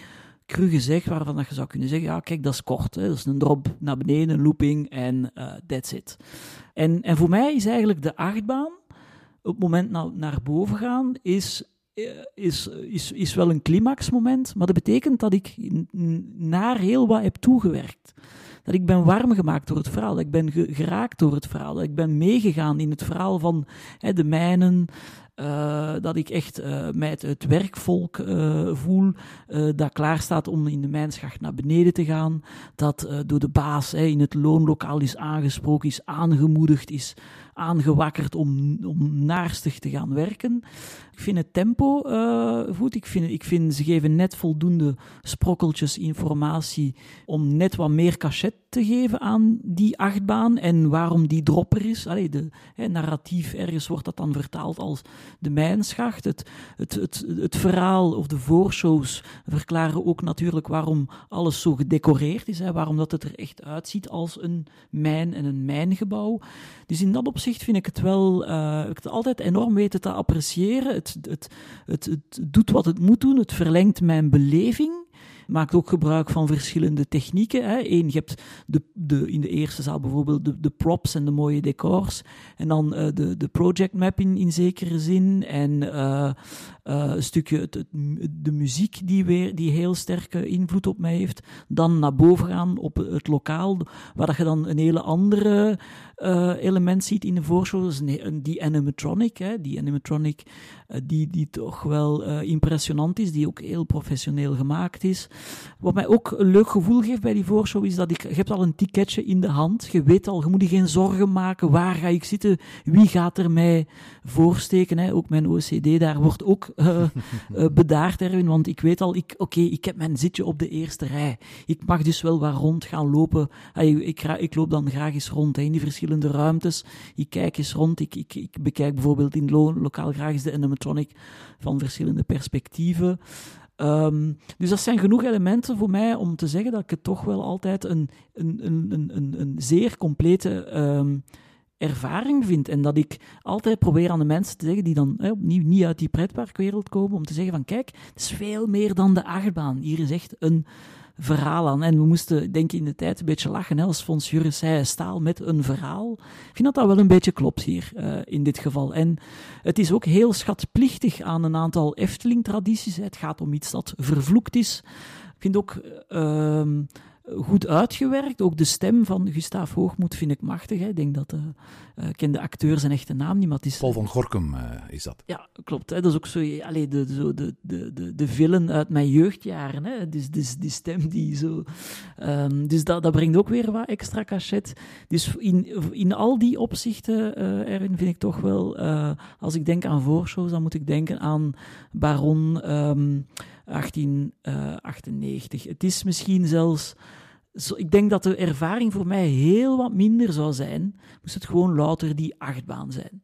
cru gezegd, waarvan dat je zou kunnen zeggen, ja, kijk, dat is kort. Hè. Dat is een drop naar beneden, een looping en uh, that's it. En, en voor mij is eigenlijk de achtbaan, het moment na, naar boven gaan, is, is, is, is wel een climaxmoment, maar dat betekent dat ik naar heel wat heb toegewerkt. Dat ik ben warm gemaakt door het verhaal, dat ik ben geraakt door het verhaal, dat ik ben meegegaan in het verhaal van hè, de mijnen, uh, dat ik echt uh, mij het, werkvolk uh, voel dat klaar staat om in de mijnschacht naar beneden te gaan, dat door de baas hè, in het loonlokaal is aangesproken, is aangemoedigd, is aangewakkerd om, om naarstig te gaan werken. Ik vind het tempo goed. Ik vind, ik vind ze geven net voldoende sprokkeltjes informatie om net wat meer cachet te geven aan die achtbaan en waarom die dropper is. Allee, de, narratief ergens wordt dat dan vertaald als de mijnschacht. Het, het, het, het verhaal of de voorshows verklaren ook natuurlijk waarom alles zo gedecoreerd is. Hè, waarom dat het er echt uitziet als een mijn en een mijngebouw. Dus in dat opzicht vind ik het wel uh, ik het altijd enorm weten te appreciëren. Het, het, het, het doet wat het moet doen. Het verlengt mijn beleving maakt ook gebruik van verschillende technieken. Hè. Eén, je hebt de, de, in de eerste zaal bijvoorbeeld de, de props en de mooie decors. En dan uh, de, de project map in, zekere zin. En uh, een stukje het, het, de muziek die, weer, die heel sterke invloed op mij heeft. Dan naar boven gaan op het lokaal, waar dat je dan een hele andere element ziet in de voorshow. Een, die animatronic, hè. die animatronic die, die toch wel impressionant is, die ook heel professioneel gemaakt is. wat mij ook een leuk gevoel geeft bij die voorshow is dat ik, je hebt al een ticketje in de hand. Je weet al, je moet je geen zorgen maken. Waar ga ik zitten? Wie gaat er mij voorsteken? Hè? Ook mijn OCD daar wordt ook uh, uh, bedaard erin, want ik weet al, ik, oké, ik heb mijn zitje op de eerste rij. Ik mag dus wel waar rond gaan lopen. Ik, ik, ik loop dan graag eens rond in die verschillende ruimtes. Ik kijk eens rond. Ik, ik, ik bekijk bijvoorbeeld in lo lokaal graag eens de animatronic van verschillende perspectieven. Um, dus dat zijn genoeg elementen voor mij om te zeggen dat ik het toch wel altijd een, een, een, een, een zeer complete um, ervaring vind. En dat ik altijd probeer aan de mensen te zeggen die dan hè, opnieuw niet uit die pretparkwereld komen, om te zeggen van kijk, het is veel meer dan de achtbaan. Hier is echt een verhaal aan. En we moesten, denk ik, in de tijd een beetje lachen. Hè, als Fons Juris zei, staal met een verhaal. Ik vind dat dat wel een beetje klopt hier, uh, in dit geval. En het is ook heel schatplichtig aan een aantal Efteling-tradities. Het gaat om iets dat vervloekt is. Ik vind ook... Uh, goed uitgewerkt. Ook de stem van Gustav Hoogmoed vind ik machtig. Hè. Ik denk dat, uh, uh, ik ken de acteur zijn echte naam niet, maar het is... Paul van Gorkum uh, is dat. Ja, klopt. Hè. Dat is ook zo, allee, de, zo de, de, de, de villain uit mijn jeugdjaren. Hè. Dus, dus die stem die zo... Um, dus dat, dat brengt ook weer wat extra cachet. Dus in, in al die opzichten, Erwin, vind ik toch wel... als ik denk aan voorshows, dan moet ik denken aan Baron... Um, 1898. Het is misschien zelfs. Ik denk dat de ervaring voor mij heel wat minder zou zijn, moest het gewoon louter die achtbaan zijn.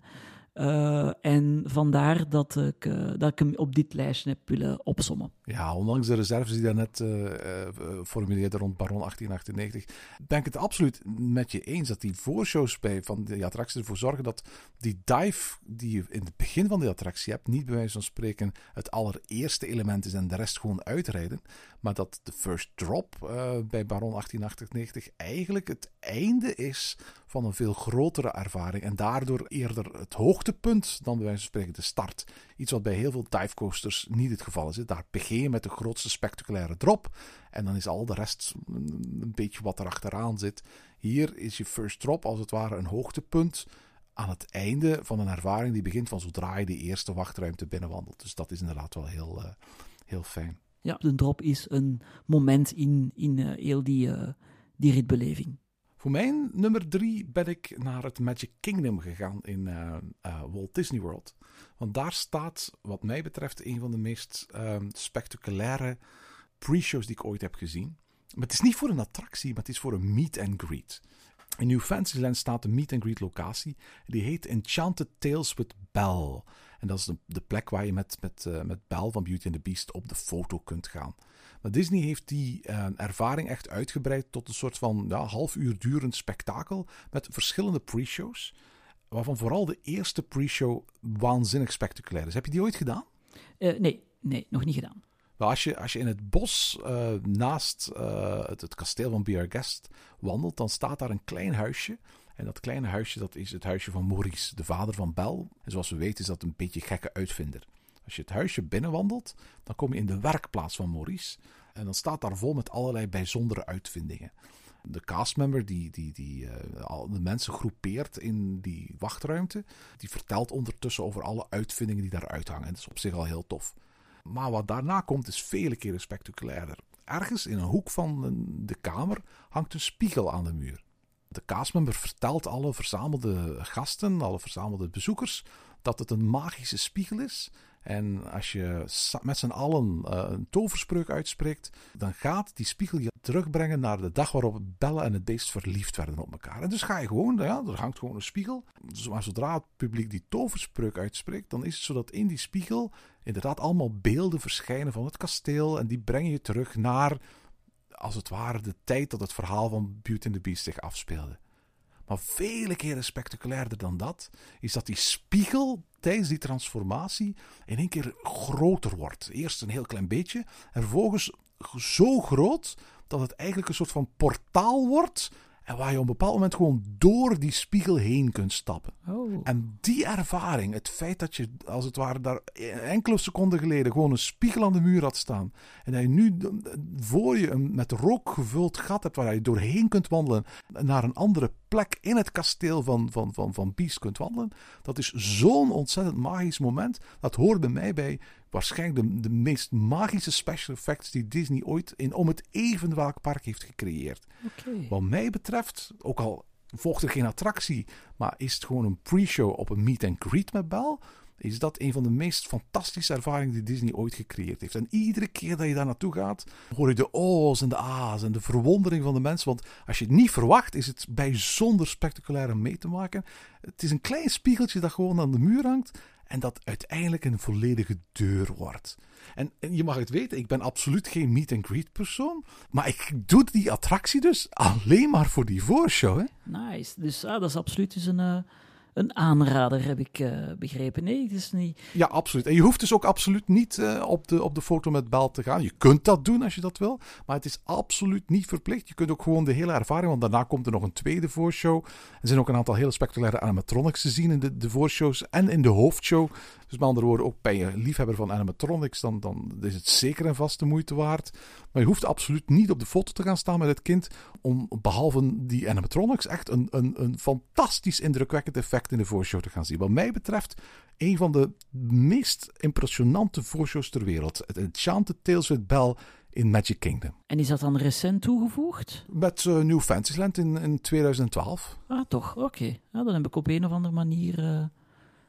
Uh, en vandaar dat ik, uh, dat ik hem op dit lijstje heb willen opsommen. Ja, ondanks de reserves die daarnet uh, formuleerde rond Baron 1898, ben ik het absoluut met je eens dat die voorshows bij van die attracties ervoor zorgen dat die dive die je in het begin van de attractie hebt, niet bij wijze van spreken het allereerste element is en de rest gewoon uitrijden, maar dat de first drop bij Baron 1898 eigenlijk het einde is van een veel grotere ervaring en daardoor eerder het hoogtepunt dan bij wijze van spreken de start. Iets wat bij heel veel divecoasters niet het geval is. Daar begin met de grootste spectaculaire drop en dan is al de rest een beetje wat erachteraan zit. Hier is je first drop als het ware een hoogtepunt aan het einde van een ervaring die begint van zodra je de eerste wachtruimte binnenwandelt. Dus dat is inderdaad wel heel, uh, heel fijn. Ja, de drop is een moment in, in uh, heel die, uh, die ritbeleving. Voor mijn nummer drie ben ik naar het Magic Kingdom gegaan in uh, uh, Walt Disney World. Want daar staat, wat mij betreft, een van de meest uh, spectaculaire pre-shows die ik ooit heb gezien. Maar het is niet voor een attractie, maar het is voor een meet and greet. In New Fantasyland staat een meet and greet locatie. Die heet Enchanted Tales with Belle. En dat is de, de plek waar je met, met, uh, met Belle van Beauty and the Beast op de foto kunt gaan. Maar Disney heeft die uh, ervaring echt uitgebreid tot een soort van ja, half uur durend spektakel met verschillende pre-shows. Waarvan vooral de eerste pre-show waanzinnig spectaculair is. Heb je die ooit gedaan? Uh, nee, nee, nog niet gedaan. Maar als je, als je in het bos uh, naast het, het, kasteel van Be Our Guest wandelt, dan staat daar een klein huisje. En dat kleine huisje dat is het huisje van Maurice, de vader van Bel. En zoals we weten is dat een beetje gekke uitvinder. Als je het huisje binnenwandelt, dan kom je in de werkplaats van Maurice. En dan staat daar vol met allerlei bijzondere uitvindingen. De castmember die, die, die al de mensen groepeert in die wachtruimte, die vertelt ondertussen over alle uitvindingen die daar uithangen. En dat is op zich al heel tof. Maar wat daarna komt is vele keren spectaculairder. Ergens in een hoek van de kamer hangt een spiegel aan de muur. De castmember vertelt alle verzamelde gasten, alle verzamelde bezoekers, dat het een magische spiegel is en als je met z'n allen uh, een toverspreuk uitspreekt, dan gaat die spiegel je terugbrengen naar de dag waarop Belle en het beest verliefd werden op elkaar. En dus ga je gewoon, ja, er hangt gewoon een spiegel. Maar zodra het publiek die toverspreuk uitspreekt, dan is het zo dat in die spiegel inderdaad allemaal beelden verschijnen van het kasteel. En die brengen je terug naar, als het ware, de tijd dat het verhaal van Beauty and the Beast zich afspeelde. Maar vele keren spectaculairder dan dat, is dat die spiegel tijdens die transformatie in één keer groter wordt. Eerst een heel klein beetje, en vervolgens zo groot dat het eigenlijk een soort van portaal wordt. En waar je op een bepaald moment gewoon door die spiegel heen kunt stappen. Oh. En die ervaring, het feit dat je als het ware daar enkele seconden geleden gewoon een spiegel aan de muur had staan. En dat je nu voor je een met rook gevuld gat hebt waar je doorheen kunt wandelen. Naar een andere plek in het kasteel van, van, van, van Beast kunt wandelen. Dat is zo'n ontzettend magisch moment. Dat hoort bij mij bij waarschijnlijk de, de meest magische special effects die Disney ooit in om het even welk park heeft gecreëerd. Wat mij betreft, ook al volgt er geen attractie, maar is het gewoon een pre-show op een meet and greet met Bel, is dat een van de meest fantastische ervaringen die Disney ooit gecreëerd heeft. En iedere keer dat je daar naartoe gaat, hoor je de O's en de A's en de verwondering van de mensen. Want als je het niet verwacht, is het bijzonder spectaculair om mee te maken. Het is een klein spiegeltje dat gewoon aan de muur hangt en dat uiteindelijk een volledige deur wordt. En, en je mag het weten, ik ben absoluut geen meet and greet persoon, maar ik doe die attractie dus alleen maar voor die voorshow. Nice. Dus ah, dat is absoluut dus een, eh, een aanrader, heb ik eh, begrepen. Nee, het is niet... Ja, absoluut. En je hoeft dus ook absoluut niet eh, op, de, op de foto met Bel te gaan. Je kunt dat doen als je dat wil, maar het is absoluut niet verplicht. Je kunt ook gewoon de hele ervaring, want daarna komt er nog een tweede voorshow. Er zijn ook een aantal hele spectaculaire animatronics te zien in de, de voorshows en in de hoofdshow. Dus met andere woorden, ook ben je liefhebber van animatronics, dan, dan is het zeker en vast de moeite waard. Maar je hoeft absoluut niet op de foto te gaan staan met het kind, om behalve die animatronics echt een, een, een fantastisch indrukwekkend effect in de voorshow te gaan zien. Wat mij betreft, een van de meest impressionante voorshows ter wereld. Het Enchanted Tales with Belle in Magic Kingdom. En is dat dan recent toegevoegd? Met uh, New Fantasyland in, in 2012. Ah, toch? Oké. Ja, dan heb ik op een of andere manier... Uh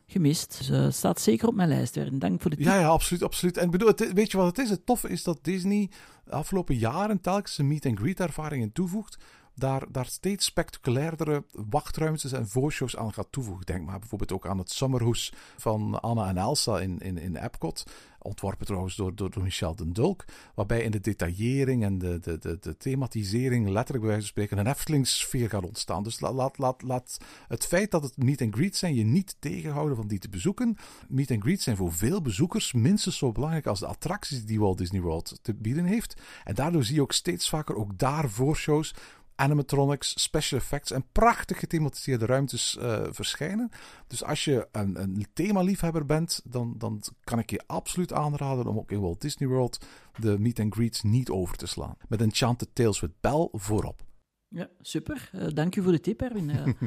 gemist. Dus uh, staat zeker op mijn lijst. Dank voor de tip. Ja, ja, absoluut, absoluut. En bedoel, het, weet je wat het is? Het toffe is dat Disney de afgelopen jaren telkens een meet-and-greet ervaringen toevoegt. Daar, daar steeds spectaculairdere wachtruimtes en voorshows aan gaat toevoegen. Denk maar bijvoorbeeld ook aan het Summerhoes van Anna en Elsa in, in, in Epcot. Ontworpen trouwens door, door, door Michel den Dulk. Waarbij in de detaillering en de, de, de, thematisering letterlijk bij wijze van spreken een Eftelingssfeer gaat ontstaan. Dus laat, laat, laat, laat het feit dat het meet and greet zijn je niet tegenhouden van die te bezoeken. Meet and greet zijn voor veel bezoekers minstens zo belangrijk als de attracties die Walt Disney World te bieden heeft. En daardoor zie je ook steeds vaker ook daar voorshows animatronics, special effects en prachtig gethematiseerde ruimtes uh, verschijnen. Dus als je een, een themaliefhebber bent, dan, dan kan ik je absoluut aanraden om ook in Walt Disney World de meet and greets niet over te slaan. Met Enchanted Tales with Belle voorop. Ja, super. Uh, dank u voor de tip, Erwin.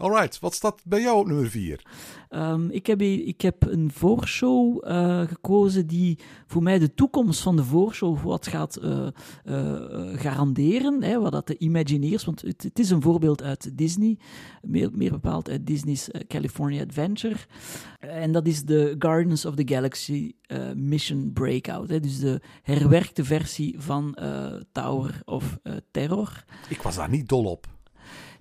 Alright, wat staat bij jou op nummer 4? Um, ik, heb, ik heb een voorshow uh, gekozen die voor mij de toekomst van de voorshow wat gaat uh, uh, garanderen. Hè, wat dat de Imagineers, want het, het, is een voorbeeld uit Disney, meer, meer bepaald uit Disney's California Adventure. En dat is de Gardens of the Galaxy Mission Breakout. Hè, dus de herwerkte versie van Tower of Terror. Ik was daar niet dol op.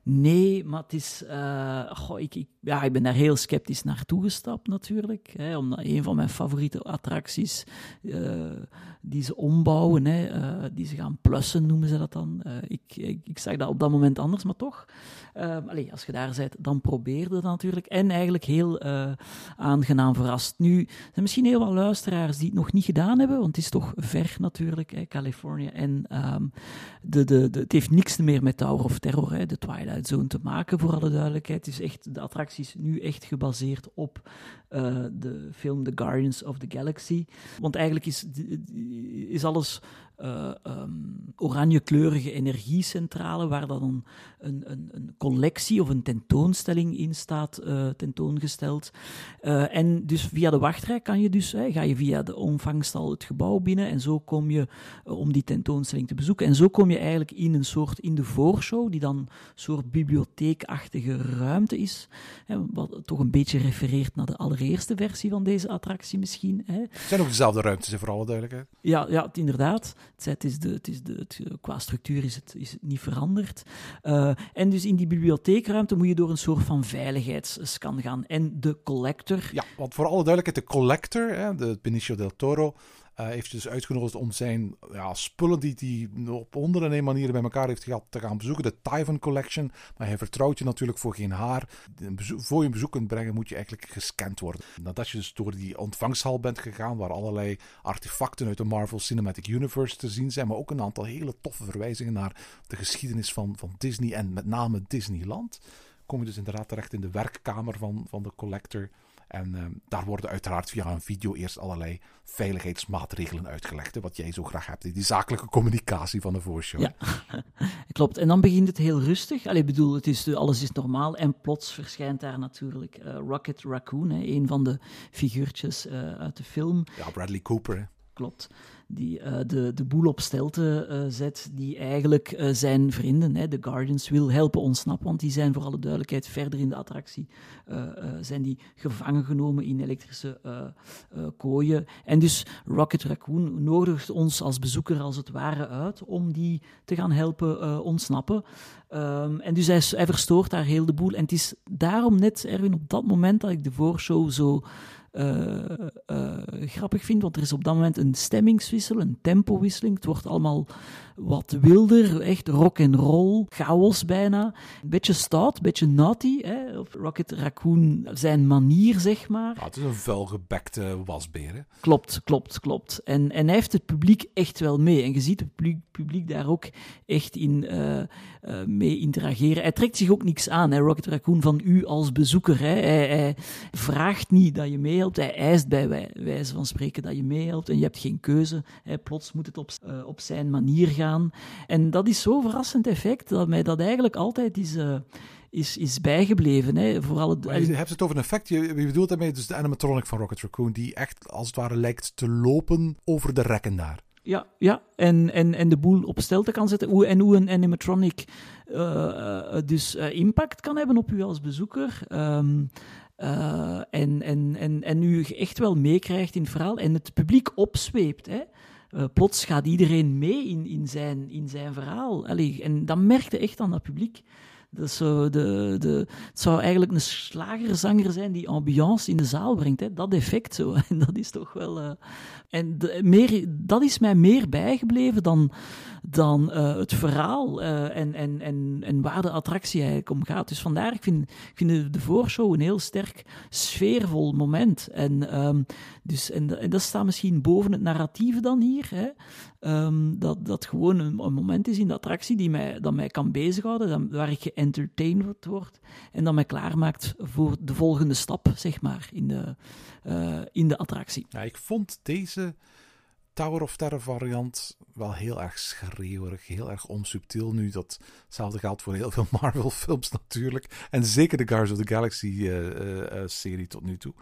Nee, maar het is. Uh, goh, ik, ja, ik ben daar heel sceptisch naartoe gestapt, natuurlijk. Hè, omdat een van mijn favoriete attracties. Uh, die ze ombouwen, hè, uh, die ze gaan plussen, noemen ze dat dan. ik, ik, ik, zag dat op dat moment anders, maar toch. Allez, als je daar bent, dan probeer dat natuurlijk. En eigenlijk heel aangenaam verrast. Nu, er zijn misschien heel wat luisteraars die het nog niet gedaan hebben, want het is toch ver natuurlijk, hè, Californië. En um, de, de, de, het heeft niks meer met Tower of Terror, hè, de Twilight Zone te maken, voor alle duidelijkheid. Is echt, de attractie is nu echt gebaseerd op uh, de film The Guardians of the Galaxy. Want eigenlijk is, is alles uh, um, oranje-kleurige energiecentrale, waar dan een, een, een, collectie of een tentoonstelling in staat uh, tentoongesteld. Uh, en dus via de wachtrij kan je dus, hè, ga je via de omvangstal het gebouw binnen en zo kom je om die tentoonstelling te bezoeken. En zo kom je eigenlijk in een soort, in de voorshow, die dan een soort bibliotheekachtige ruimte is, hè, wat toch een beetje refereert naar de allereerste versie van deze attractie misschien. Hè. Het zijn ook dezelfde ruimtes, voor alle duidelijkheid. Ja, ja inderdaad. Het is de, het is de, het, qua structuur is het, is het niet veranderd. Uh, en dus in die bibliotheekruimte moet je door een soort van veiligheidsscan gaan. En de collector. Ja, want voor alle duidelijkheid, de collector, hè, de Benicio del Toro, heeft dus uitgenodigd om zijn ja, spullen die hij op honderden en manieren bij elkaar heeft gehad te gaan bezoeken. De Typhon Collection. Maar hij vertrouwt je natuurlijk voor geen haar. Voor je een bezoek kunt brengen moet je eigenlijk gescand worden. Nadat je dus door die ontvangsthal bent gegaan waar allerlei artefacten uit de Marvel Cinematic Universe te zien zijn. Maar ook een aantal hele toffe verwijzingen naar de geschiedenis van, van Disney en met name Disneyland. Kom je dus inderdaad terecht in de werkkamer van, van de collector. En ehm, daar worden uiteraard via een video eerst allerlei veiligheidsmaatregelen uitgelegd. Hè, wat jij zo graag hebt, die zakelijke communicatie van de voorshow. Ja, klopt. En dan begint het heel rustig. Allee, bedoel, het is, alles is normaal. En plots verschijnt daar natuurlijk eh, Rocket Raccoon, hè, een van de figuurtjes uh, uit de film. Ja, Bradley Cooper. Hè. Klopt die uh, de, de boel op stelte uh, zet, die eigenlijk uh, zijn vrienden, hè, de Guardians, wil helpen ontsnappen, want die zijn voor alle duidelijkheid verder in de attractie, zijn die gevangen genomen in elektrische kooien. En dus Rocket Raccoon nodigt ons als bezoeker als het ware uit om die te gaan helpen ontsnappen. Um, en dus hij, hij, verstoort daar heel de boel. En het is daarom net, Erwin, op dat moment dat ik de voorshow zo grappig vind, want er is op dat moment een stemmingswissel, een tempowisseling. Het wordt allemaal wat wilder, echt rock and roll, chaos bijna. Een beetje stout, een beetje naughty, hè? of Rocket Raccoon zijn manier, zeg maar. Ja, het is een vuilgebekte wasbeer. Hè? Klopt, klopt, klopt. En, en hij heeft het publiek echt wel mee. En je ziet het publiek, publiek daar ook echt in uh, uh, mee interageren. Hij trekt zich ook niks aan, hè, Rocket Raccoon, van u als bezoeker. Hè? Hij, hij vraagt niet dat je meehelpt, hij eist bij wijze van spreken dat je meehelpt en je hebt geen keuze. Hè? Plots moet het op, uh, op zijn manier gaan. En dat is zo'n verrassend effect dat mij dat eigenlijk altijd is, uh, is, is bijgebleven. Hè. Vooral het, maar je hebt het over een effect, je, je bedoelt daarmee dus de animatronic van Rocket Raccoon, die echt als het ware lijkt te lopen over de rekken daar. Ja, ja. En, en, en de boel op stelte kan zetten. Hoe, en hoe een animatronic uh, dus uh, impact kan hebben op u als bezoeker. Um, uh, en, en, en, en u echt wel meekrijgt in het verhaal. En het publiek opzweept. Hè. Uh, plots gaat iedereen mee in, in, zijn, in zijn verhaal. Allee, en dat merkte echt aan dat publiek. Dat zo de, de, het zou eigenlijk een slagerzanger zijn die ambiance in de zaal brengt. Hè? Dat effect zo. En dat is toch wel. Uh, en meer, dat is mij meer bijgebleven dan, dan uh, het verhaal uh, en, en, en, en waar de attractie eigenlijk om gaat. Dus vandaar, ik vind, ik vind de, voorshow een heel sterk sfeervol moment. En, um, dus, en, en dat staat misschien boven het narratieve dan hier. Hè? Um, dat, dat gewoon een, moment is in de attractie die mij, dat mij kan bezighouden, dat, waar ik geëntertained word en dat mij klaarmaakt voor de volgende stap, zeg maar, in de, uh, in de attractie. Ja, ik vond deze Tower of Terror variant wel heel erg schreeuwerig, heel erg onsubtiel nu. Datzelfde geldt voor heel veel Marvel films natuurlijk. En zeker de Guardians of the Galaxy uh, uh, serie tot nu toe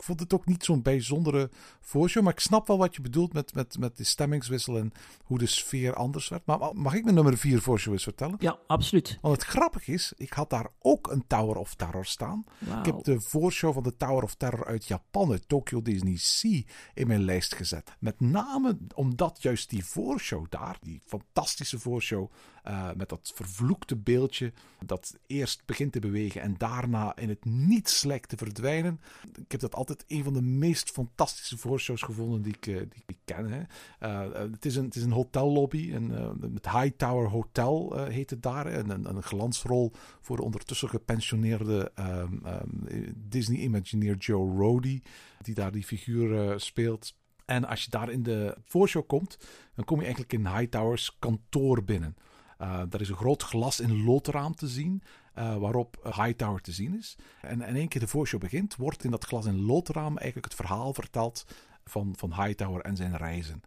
ik vond het ook niet zo'n bijzondere voorshow. Maar ik snap wel wat je bedoelt met, met, met de stemmingswissel en hoe de sfeer anders werd. Maar mag ik mijn nummer 4 voorshow eens vertellen? Ja, absoluut. Want het grappige is, ik had daar ook een Tower of Terror staan. Wow. Ik heb de voorshow van de Tower of Terror uit Japan, uit Tokyo Disney Sea, in mijn lijst gezet. Met name omdat juist die voorshow daar, die fantastische voorshow, uh, met dat vervloekte beeldje dat eerst begint te bewegen en daarna in het niets lijkt te verdwijnen. Ik heb dat altijd een van de meest fantastische voorshows gevonden die ik, uh, die ik ken. Hè. Uh, het, is een, het is een hotellobby, een, het Hightower Hotel heet het daar. En een, een glansrol voor de ondertussen gepensioneerde um, um, Disney Imagineer Joe Rody, die daar die figuur speelt. En als je daar in de voorshow komt, dan kom je eigenlijk in Hightowers kantoor binnen. Uh, er is een groot glas in loodraam te zien, uh, waarop Hightower te zien is. En in één keer de voorshow begint, wordt in dat glas in loodraam eigenlijk het verhaal verteld van, van Hightower en zijn reizen.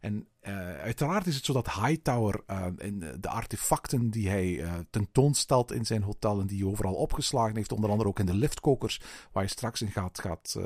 En uh, uiteraard is het zo dat Hightower uh, in de artefacten die hij tentoonstelt in zijn hotel en die hij overal opgeslagen heeft, onder andere ook in de liftkokers waar je straks in gaat, gaat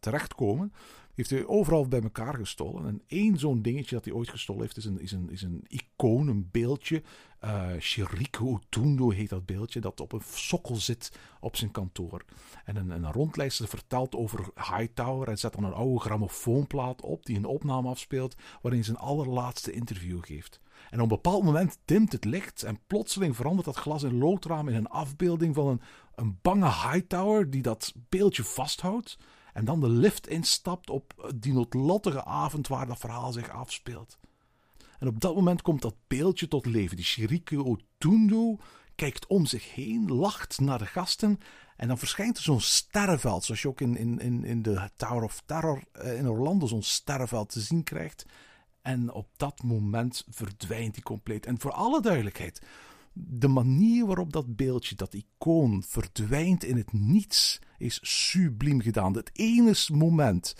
terechtkomen, heeft hij overal bij elkaar gestolen. En één zo'n dingetje dat hij ooit gestolen heeft, is een, is een, is een icoon, een beeldje. Uh, Shiriko Otundo heet dat beeldje, dat op een sokkel zit op zijn kantoor. En een, een rondlijster vertelt over Hightower en zet dan een oude grammofoonplaat op die een opname afspeelt, waarin hij zijn allerlaatste interview geeft. En op een bepaald moment dimt het licht en plotseling verandert dat glas in loodraam in een afbeelding van een, een bange Hightower die dat beeldje vasthoudt. En dan de lift instapt op die noodlottige avond waar dat verhaal zich afspeelt. En op dat moment komt dat beeldje tot leven. Die Shirike Otundo kijkt om zich heen, lacht naar de gasten. En dan verschijnt er zo'n sterrenveld, zoals je ook in, in, in de Tower of Terror in Orlando zo'n sterrenveld te zien krijgt. En op dat moment verdwijnt hij compleet. En voor alle duidelijkheid, de manier waarop dat beeldje, dat icoon, verdwijnt in het niets, is subliem gedaan. Het ene moment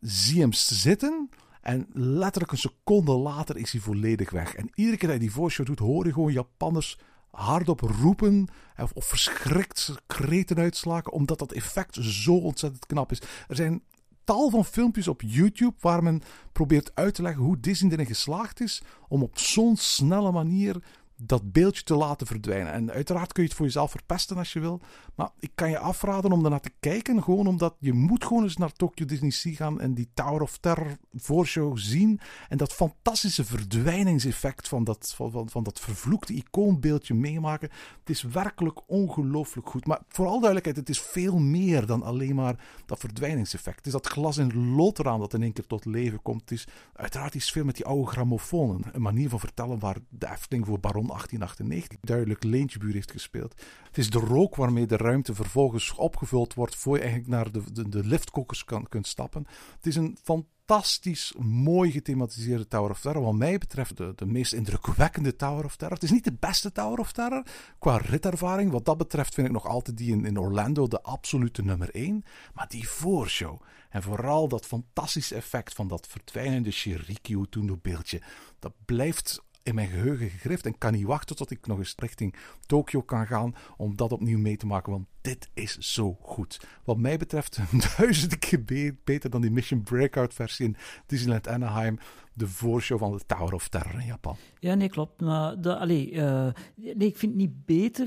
zie hem zitten en letterlijk een seconde later is hij volledig weg. En iedere keer dat hij die voice show doet, hoor je gewoon Japanners hardop roepen of, of verschrikt kreten uitslagen, omdat dat effect zo ontzettend knap is. Er zijn tal van filmpjes op YouTube waar men probeert uit te leggen hoe Disney erin geslaagd is om op zo'n snelle manier dat beeldje te laten verdwijnen. En uiteraard kun je het voor jezelf verpesten als je wil. Maar ik kan je afraden om ernaar te kijken. Gewoon omdat je moet gewoon eens naar Tokyo Disney gaan en die Tower of Terror voorshow zien. En dat fantastische verdwijningseffect van dat, van, van, dat vervloekte icoonbeeldje meemaken. Het is werkelijk ongelooflijk goed. Maar vooral duidelijkheid, het is veel meer dan alleen maar dat verdwijningseffect. Het is dat glas in lood eraan dat in één keer tot leven komt. Het is uiteraard iets veel met die oude grammofoon. Een manier van vertellen waar de Efteling voor Baron 1898 duidelijk Leentjebuur heeft gespeeld. Het is de rook waarmee de ruimte vervolgens opgevuld wordt voor je eigenlijk naar de, de, de kan, kunt stappen. Het is een fantastisch mooi gethematiseerde Tower of Terror. Wat mij betreft de, meest indrukwekkende Tower of Terror. Het is niet de beste Tower of Terror qua ritervaring. Wat dat betreft vind ik nog altijd die in, in Orlando de absolute nummer 1. Maar die voorshow en vooral dat fantastische effect van dat verdwijnende Shirikyo Tundo beeldje. Dat blijft in mijn geheugen gegrift en kan niet wachten tot ik nog eens richting Tokio kan gaan om dat opnieuw mee te maken, want dit is zo goed. Wat mij betreft duizend keer beter dan die Mission Breakout versie in Disneyland Anaheim, de voorshow van de Tower of Terror in Japan. Ja, nee, klopt. Maar de, uh, nee, ik vind het niet beter.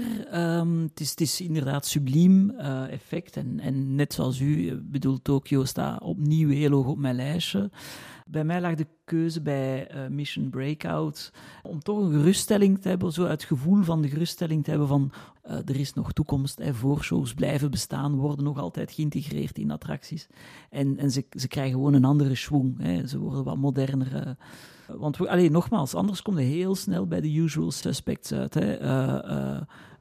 Um, het, is, is inderdaad subliem uh, effect. En, en net zoals u, bedoel, Tokio staat opnieuw heel hoog op mijn lijstje. Bij mij lag de keuze bij uh, Mission Breakout om toch een geruststelling te hebben, zo het gevoel van de geruststelling te hebben van uh, er is nog toekomst, voorshows blijven bestaan, worden nog altijd geïntegreerd in attracties. En, en ze, ze krijgen gewoon een andere schwung, hè, ze worden wat moderner. Uh, want alleen nogmaals, anders kom je heel snel bij de usual suspects uit. Hè.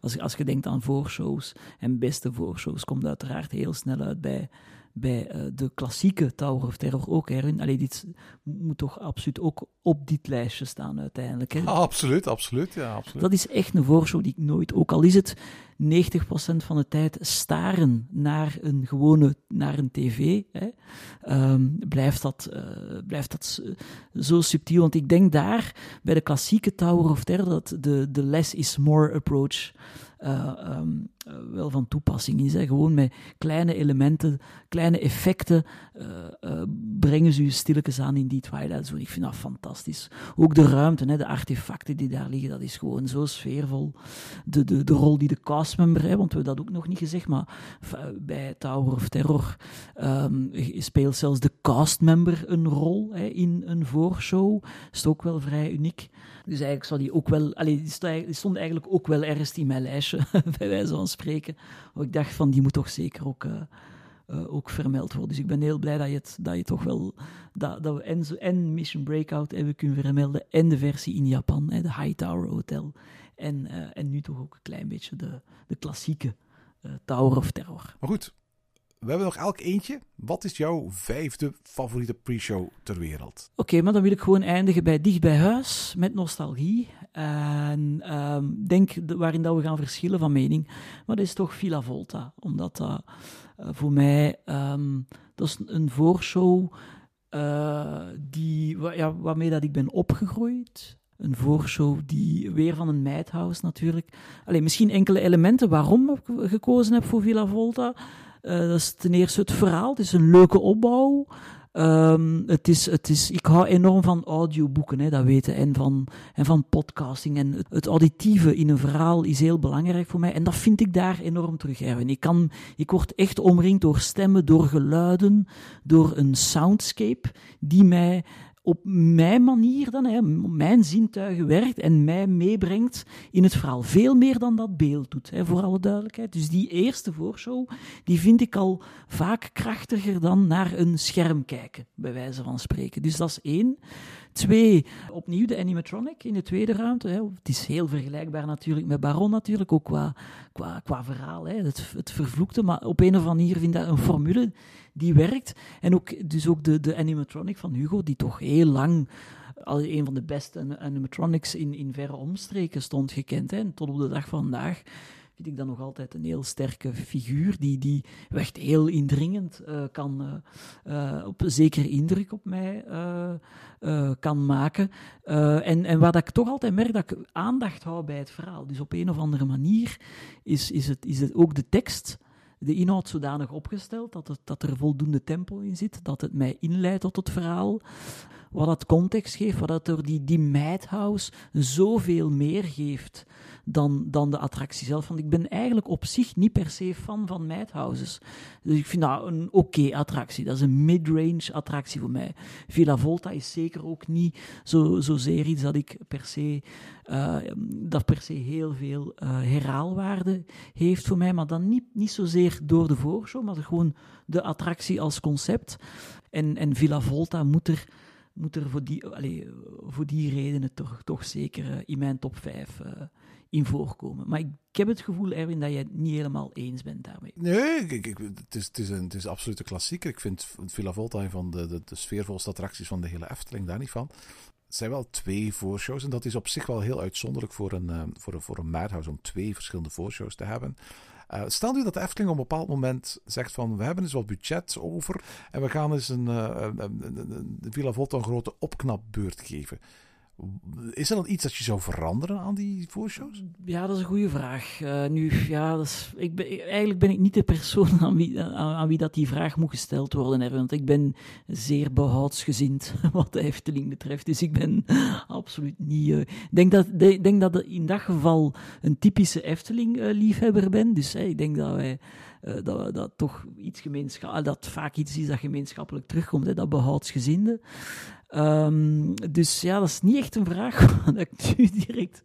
als, als je denkt aan voorshows en beste voorshows, komt uiteraard heel snel uit bij bij uh, de klassieke Tower of Terror ook, Erwin. Allee, dit moet toch absoluut ook op dit lijstje staan uiteindelijk. Hè? Ah, absoluut, absoluut, ja, absoluut. Dat is echt een voorshow die ik nooit, ook al is het 90% van de tijd staren naar een gewone, naar een tv, hè, um, blijft, dat, uh, blijft dat zo subtiel. Want ik denk daar, bij de klassieke Tower of Terror, dat de, de less is more approach uh, um, uh, wel van toepassing is. Gewoon met kleine elementen, kleine effecten brengen ze je stilletjes aan in die Twilight Zone. Ik vind dat fantastisch. Ook de ruimte, hè, de artefacten die daar liggen, dat is gewoon zo sfeervol. De, de, de rol die de castmember, hè, want we hebben dat ook nog niet gezegd, maar bij Tower of Terror um, speelt zelfs de castmember een rol hè, in een voorshow. Dat is ook wel vrij uniek. Dus eigenlijk zou die ook wel, die stond eigenlijk ook wel ergens in mijn lijstje, bij wijze van spreken. Maar ik dacht van, die moet toch zeker ook, uh, uh, ook vermeld worden. Dus ik ben heel blij dat je, het, dat je toch wel, dat, dat we en, en Mission Breakout hebben kunnen vermelden, en de versie in Japan, hè, de Hightower Hotel. En, uh, en nu toch ook een klein beetje de, de klassieke Tower of Terror. Maar goed, we hebben nog elk eentje. Wat is jouw vijfde favoriete pre-show ter wereld? Oké, okay, maar dan wil ik gewoon eindigen bij Dicht bij Huis, met nostalgie. En um, denk waarin dat we gaan verschillen van mening. Maar dat is toch Villa Volta. Omdat dat uh, voor mij, um, dat is een voorshow uh, die, ja, waarmee dat ik ben opgegroeid. Een voorshow die weer van een Madhouse natuurlijk. Alleen misschien enkele elementen waarom ik gekozen heb voor Villa Volta. Uh, dat is ten eerste het verhaal. Het is een leuke opbouw. Um, het is, het is, ik hou enorm van audioboeken, hè, dat weten, en van, en van podcasting. En het, auditieve in een verhaal is heel belangrijk voor mij. En dat vind ik daar enorm terug. Ik, kan, ik word echt omringd door stemmen, door geluiden, door een soundscape die mij op mijn manier dan, hè, mijn zintuigen werkt en mij meebrengt in het verhaal. Veel meer dan dat beeld doet, hè, voor alle duidelijkheid. Dus die eerste voorshow, die vind ik al vaak krachtiger dan naar een scherm kijken, bij wijze van spreken. Dus dat is één. Twee, opnieuw de animatronic in de tweede ruimte. Hè. Het is heel vergelijkbaar natuurlijk met Baron natuurlijk, ook qua, qua, qua verhaal. Hè. Het, het vervloekte, maar op een of andere manier vind ik dat een formule die werkt. En ook, dus ook de, de animatronic van Hugo, die toch heel lang als een van de beste animatronics in, in verre omstreken stond gekend. Hè. En tot op de dag van vandaag vind ik dat nog altijd een heel sterke figuur, die, die echt heel indringend uh, kan, uh, op zeker indruk op mij kan maken. en, en waar ik toch altijd merk dat ik aandacht hou bij het verhaal. Dus op een of andere manier is, is, het, is het ook de tekst de inhoud zodanig opgesteld dat, het, dat er voldoende tempo in zit, dat het mij inleidt tot het verhaal wat dat context geeft, wat dat door die, die Madhouse zoveel meer geeft dan, dan de attractie zelf. Want ik ben eigenlijk op zich niet per se fan van Madhouses. Dus ik vind dat een oké attractie. Dat is een mid-range attractie voor mij. Villa Volta is zeker ook niet zo, zozeer iets dat ik per se, uh, dat per se heel veel uh, herhaalwaarde heeft voor mij. Maar dan niet, niet zozeer door de voorshow, maar gewoon de attractie als concept. En, en Villa Volta moet er moet er voor die, allez, voor die redenen toch, toch zeker uh, in mijn top 5 uh, in voorkomen. Maar ik, heb het gevoel, Erwin, dat je het niet helemaal eens bent daarmee. Nee, ik, het, is, het, is een, het is absoluut een klassieker. Ik vind Villa Volta een van de, de, de sfeervolste attracties van de hele Efteling, daar niet van. Het zijn wel twee voorshows en dat is op zich wel heel uitzonderlijk voor een, uh, voor een, voor een Madhouse om twee verschillende voorshows te hebben. Uh, stel nu dat de Efteling op een bepaald moment zegt van we hebben eens wat budget over en we gaan eens een, uh, een, Villa Volta een grote opknapbeurt geven. Is er dan iets dat je zou veranderen aan die voorshows? Ja, dat is een goede vraag. Uh, nu, ja, dat is, ik ben, eigenlijk ben ik niet de persoon aan wie, dat die vraag moet gesteld worden. Hè, want ik ben zeer behoudsgezind wat de Efteling betreft. Dus ik ben absoluut niet... Ik uh, denk, dat, de, denk dat ik in dat geval een typische Efteling-liefhebber uh, ben. Dus ik denk dat wij... dat, dat toch iets gemeenschappelijk, dat vaak iets is dat gemeenschappelijk terugkomt, hè, dat behoudsgezinde. Um, dus ja, dat is niet echt een vraag waar ik nu direct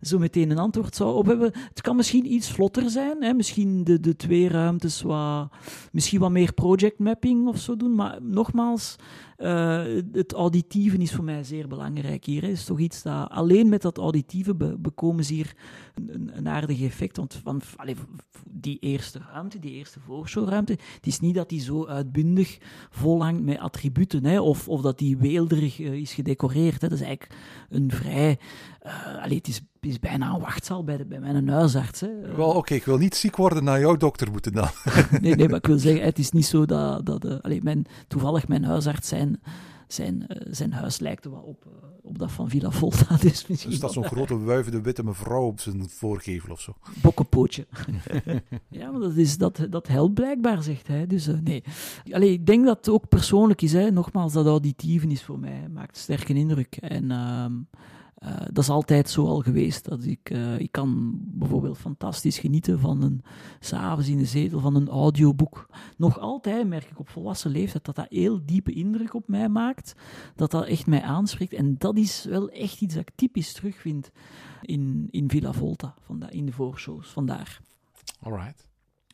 zo meteen een antwoord zou op hebben. Het kan misschien iets vlotter zijn, hè? misschien de, de twee ruimtes wat, misschien wat meer project mapping of zo doen, maar nogmaals, uh, het auditieve is voor mij zeer belangrijk hier. Is toch iets dat alleen met dat auditieve be bekomen ze hier een, een, aardig effect. Want van, allez, die eerste ruimte, die eerste voorshowruimte, het is niet dat die zo uitbundig vol hangt met attributen, hè, of, of dat die weelderig uh, is gedecoreerd. Hè. Dat is eigenlijk een vrij. Uh, allez, het is is bijna een wachtzaal bij, de, bij mijn huisarts. Wel, oké, ik wil niet ziek worden naar jouw dokter moeten dan. nee, nee, maar ik wil zeggen, het is niet zo dat... dat uh, allee, mijn, toevallig mijn huisarts zijn, zijn, zijn huis lijkt er wel op, op dat van Villa Volta. Dus, dus dat zo'n grote wuivende witte mevrouw op zijn voorgevel of zo? Bokkenpootje. ja, maar dat, is, dat, dat helpt blijkbaar, zegt hij. Dus nee. Allee, ik denk dat het ook persoonlijk is. Hè. Nogmaals, dat auditieven is voor mij. Maakt sterke indruk. En... Ehm, uh, dat is altijd zo al geweest. Dat ik, uh, ik kan bijvoorbeeld fantastisch genieten van een s'avonds in de zetel van een audioboek. Nog altijd merk ik op volwassen leeftijd dat dat heel diepe indruk op mij maakt. Dat dat echt mij aanspreekt. En dat is wel echt iets dat ik typisch terugvind in, in Villa Volta, vandaar, in de voorshows. Vandaar. Alright.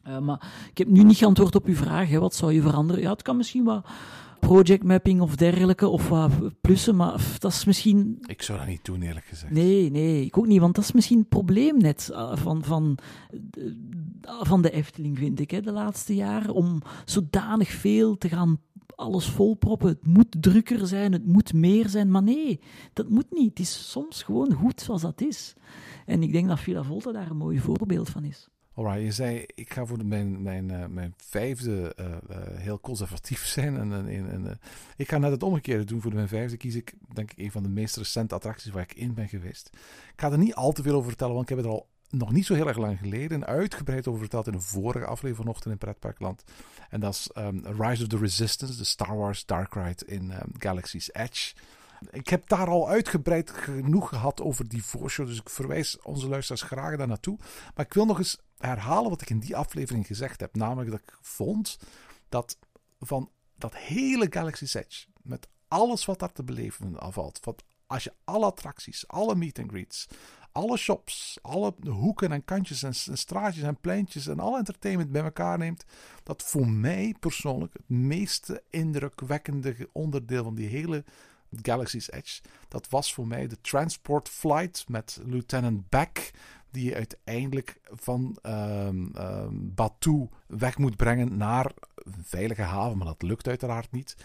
Uh, maar ik heb nu niet geantwoord op uw vraag. Hè. Wat zou je veranderen? Ja, het kan misschien wat project mapping of dergelijke, of wat plussen, maar dat is misschien... Ik zou dat niet doen, eerlijk gezegd. Nee, nee, ik ook niet, want dat is misschien het probleem net uh, van, van, uh, van de Efteling, vind ik, hè, de laatste jaren, om zodanig veel te gaan alles volproppen. Het moet drukker zijn, het moet meer zijn, maar nee, dat moet niet. Het is soms gewoon goed zoals dat is. En ik denk dat Villa Volta daar een mooi voorbeeld van is. Alright, je zei, ik ga voor mijn, mijn, uh, mijn vijfde uh, uh, heel conservatief zijn. En, en, en ik ga net het omgekeerde doen. Voor mijn vijfde kies ik, denk ik, een van de meest recente attracties waar ik in ben geweest. Ik ga er niet al te veel over vertellen, want ik heb het er al nog niet zo heel erg lang geleden uitgebreid over verteld in een vorige aflevering vanochtend in Pretparkland. En dat is um, Rise of the Resistance, de Star Wars Dark Ride in um, Galaxy's Edge. Ik heb daar al uitgebreid genoeg gehad over die voorshow, dus ik verwijs onze luisteraars graag daar naartoe. Maar ik wil nog eens herhalen wat ik in die aflevering gezegd heb. Namelijk dat ik vond dat van dat hele Galaxy's Edge, met alles wat daar te beleven afvalt, van als je alle attracties, alle meet and greets, alle shops, alle hoeken en kantjes en, straatjes en pleintjes en alle entertainment bij elkaar neemt, dat voor mij persoonlijk het meeste indrukwekkende onderdeel van die hele Galaxy's Edge. Dat was voor mij de transport flight met Lieutenant Beck. Die je uiteindelijk van um, Batu weg moet brengen naar een veilige haven, maar dat lukt uiteraard niet.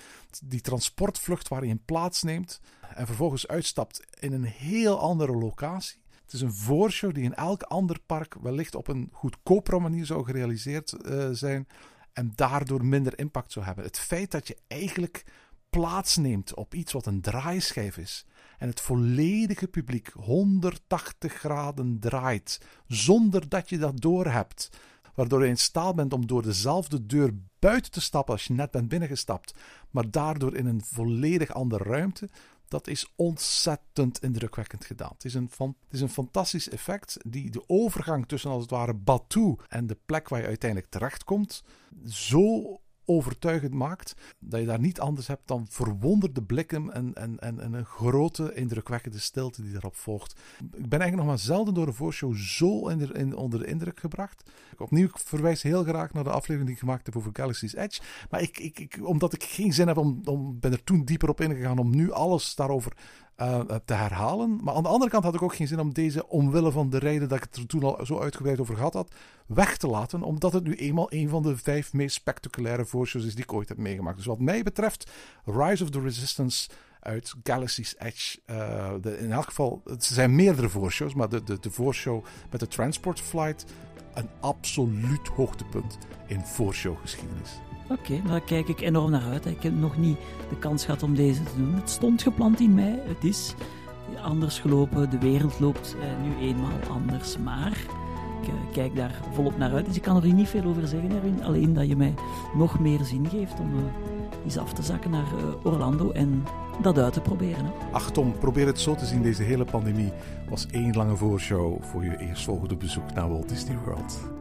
Die transportvlucht waar je plaatsneemt en vervolgens uitstapt in een heel andere locatie. Het is een voorshow die in elk ander park wellicht op een goedkopere manier zou gerealiseerd uh, zijn en daardoor minder impact zou hebben. Het feit dat je eigenlijk plaatsneemt op iets wat een draaischijf is en het volledige publiek 180 graden draait zonder dat je dat doorhebt, waardoor je in staat bent om door dezelfde deur buiten te stappen als je net bent binnengestapt, maar daardoor in een volledig andere ruimte, dat is ontzettend indrukwekkend gedaan. Het is, een, het is een fantastisch effect die de overgang tussen als het ware Batu en de plek waar je uiteindelijk terechtkomt zo overtuigend maakt, dat je daar niet anders hebt dan verwonderde blikken en, en, en, en een grote, indrukwekkende stilte die erop volgt. Ik ben eigenlijk nog maar zelden door een voorshow zo in onder de indruk gebracht. Opnieuw, ik verwijs heel graag naar de aflevering die ik gemaakt heb over Galaxy's Edge. Maar ik, ik, ik, omdat ik geen zin heb om, om, ben er toen dieper op ingegaan om nu alles daarover uh, te herhalen. Maar aan de andere kant had ik ook geen zin om deze, omwille van de reden dat ik het er toen al zo uitgebreid over gehad had, weg te laten. Omdat het nu eenmaal een van de vijf meest spectaculaire voorshows is die ik ooit heb meegemaakt. Dus wat mij betreft, Rise of the Resistance uit Galaxy's Edge. Uh, de, in elk geval, het zijn meerdere voorshows, maar de, de, de voorshow met de Transport Flight, een absoluut hoogtepunt in voorshowgeschiedenis. Oké, daar kijk ik enorm naar uit. Ik heb nog niet de kans gehad om deze te doen. Het stond gepland in mei. Het is anders gelopen. De wereld loopt eh, nu eenmaal anders. Maar ik eh, kijk daar volop naar uit. Dus ik kan er niet veel over zeggen, Erwin. Alleen dat je mij nog meer zin geeft om uh, eens af te zakken naar Orlando en dat uit te proberen. Hè. Ach Tom, probeer het zo te zien. Deze hele pandemie was één lange voorshow voor je eerstvolgende bezoek naar Walt Disney World.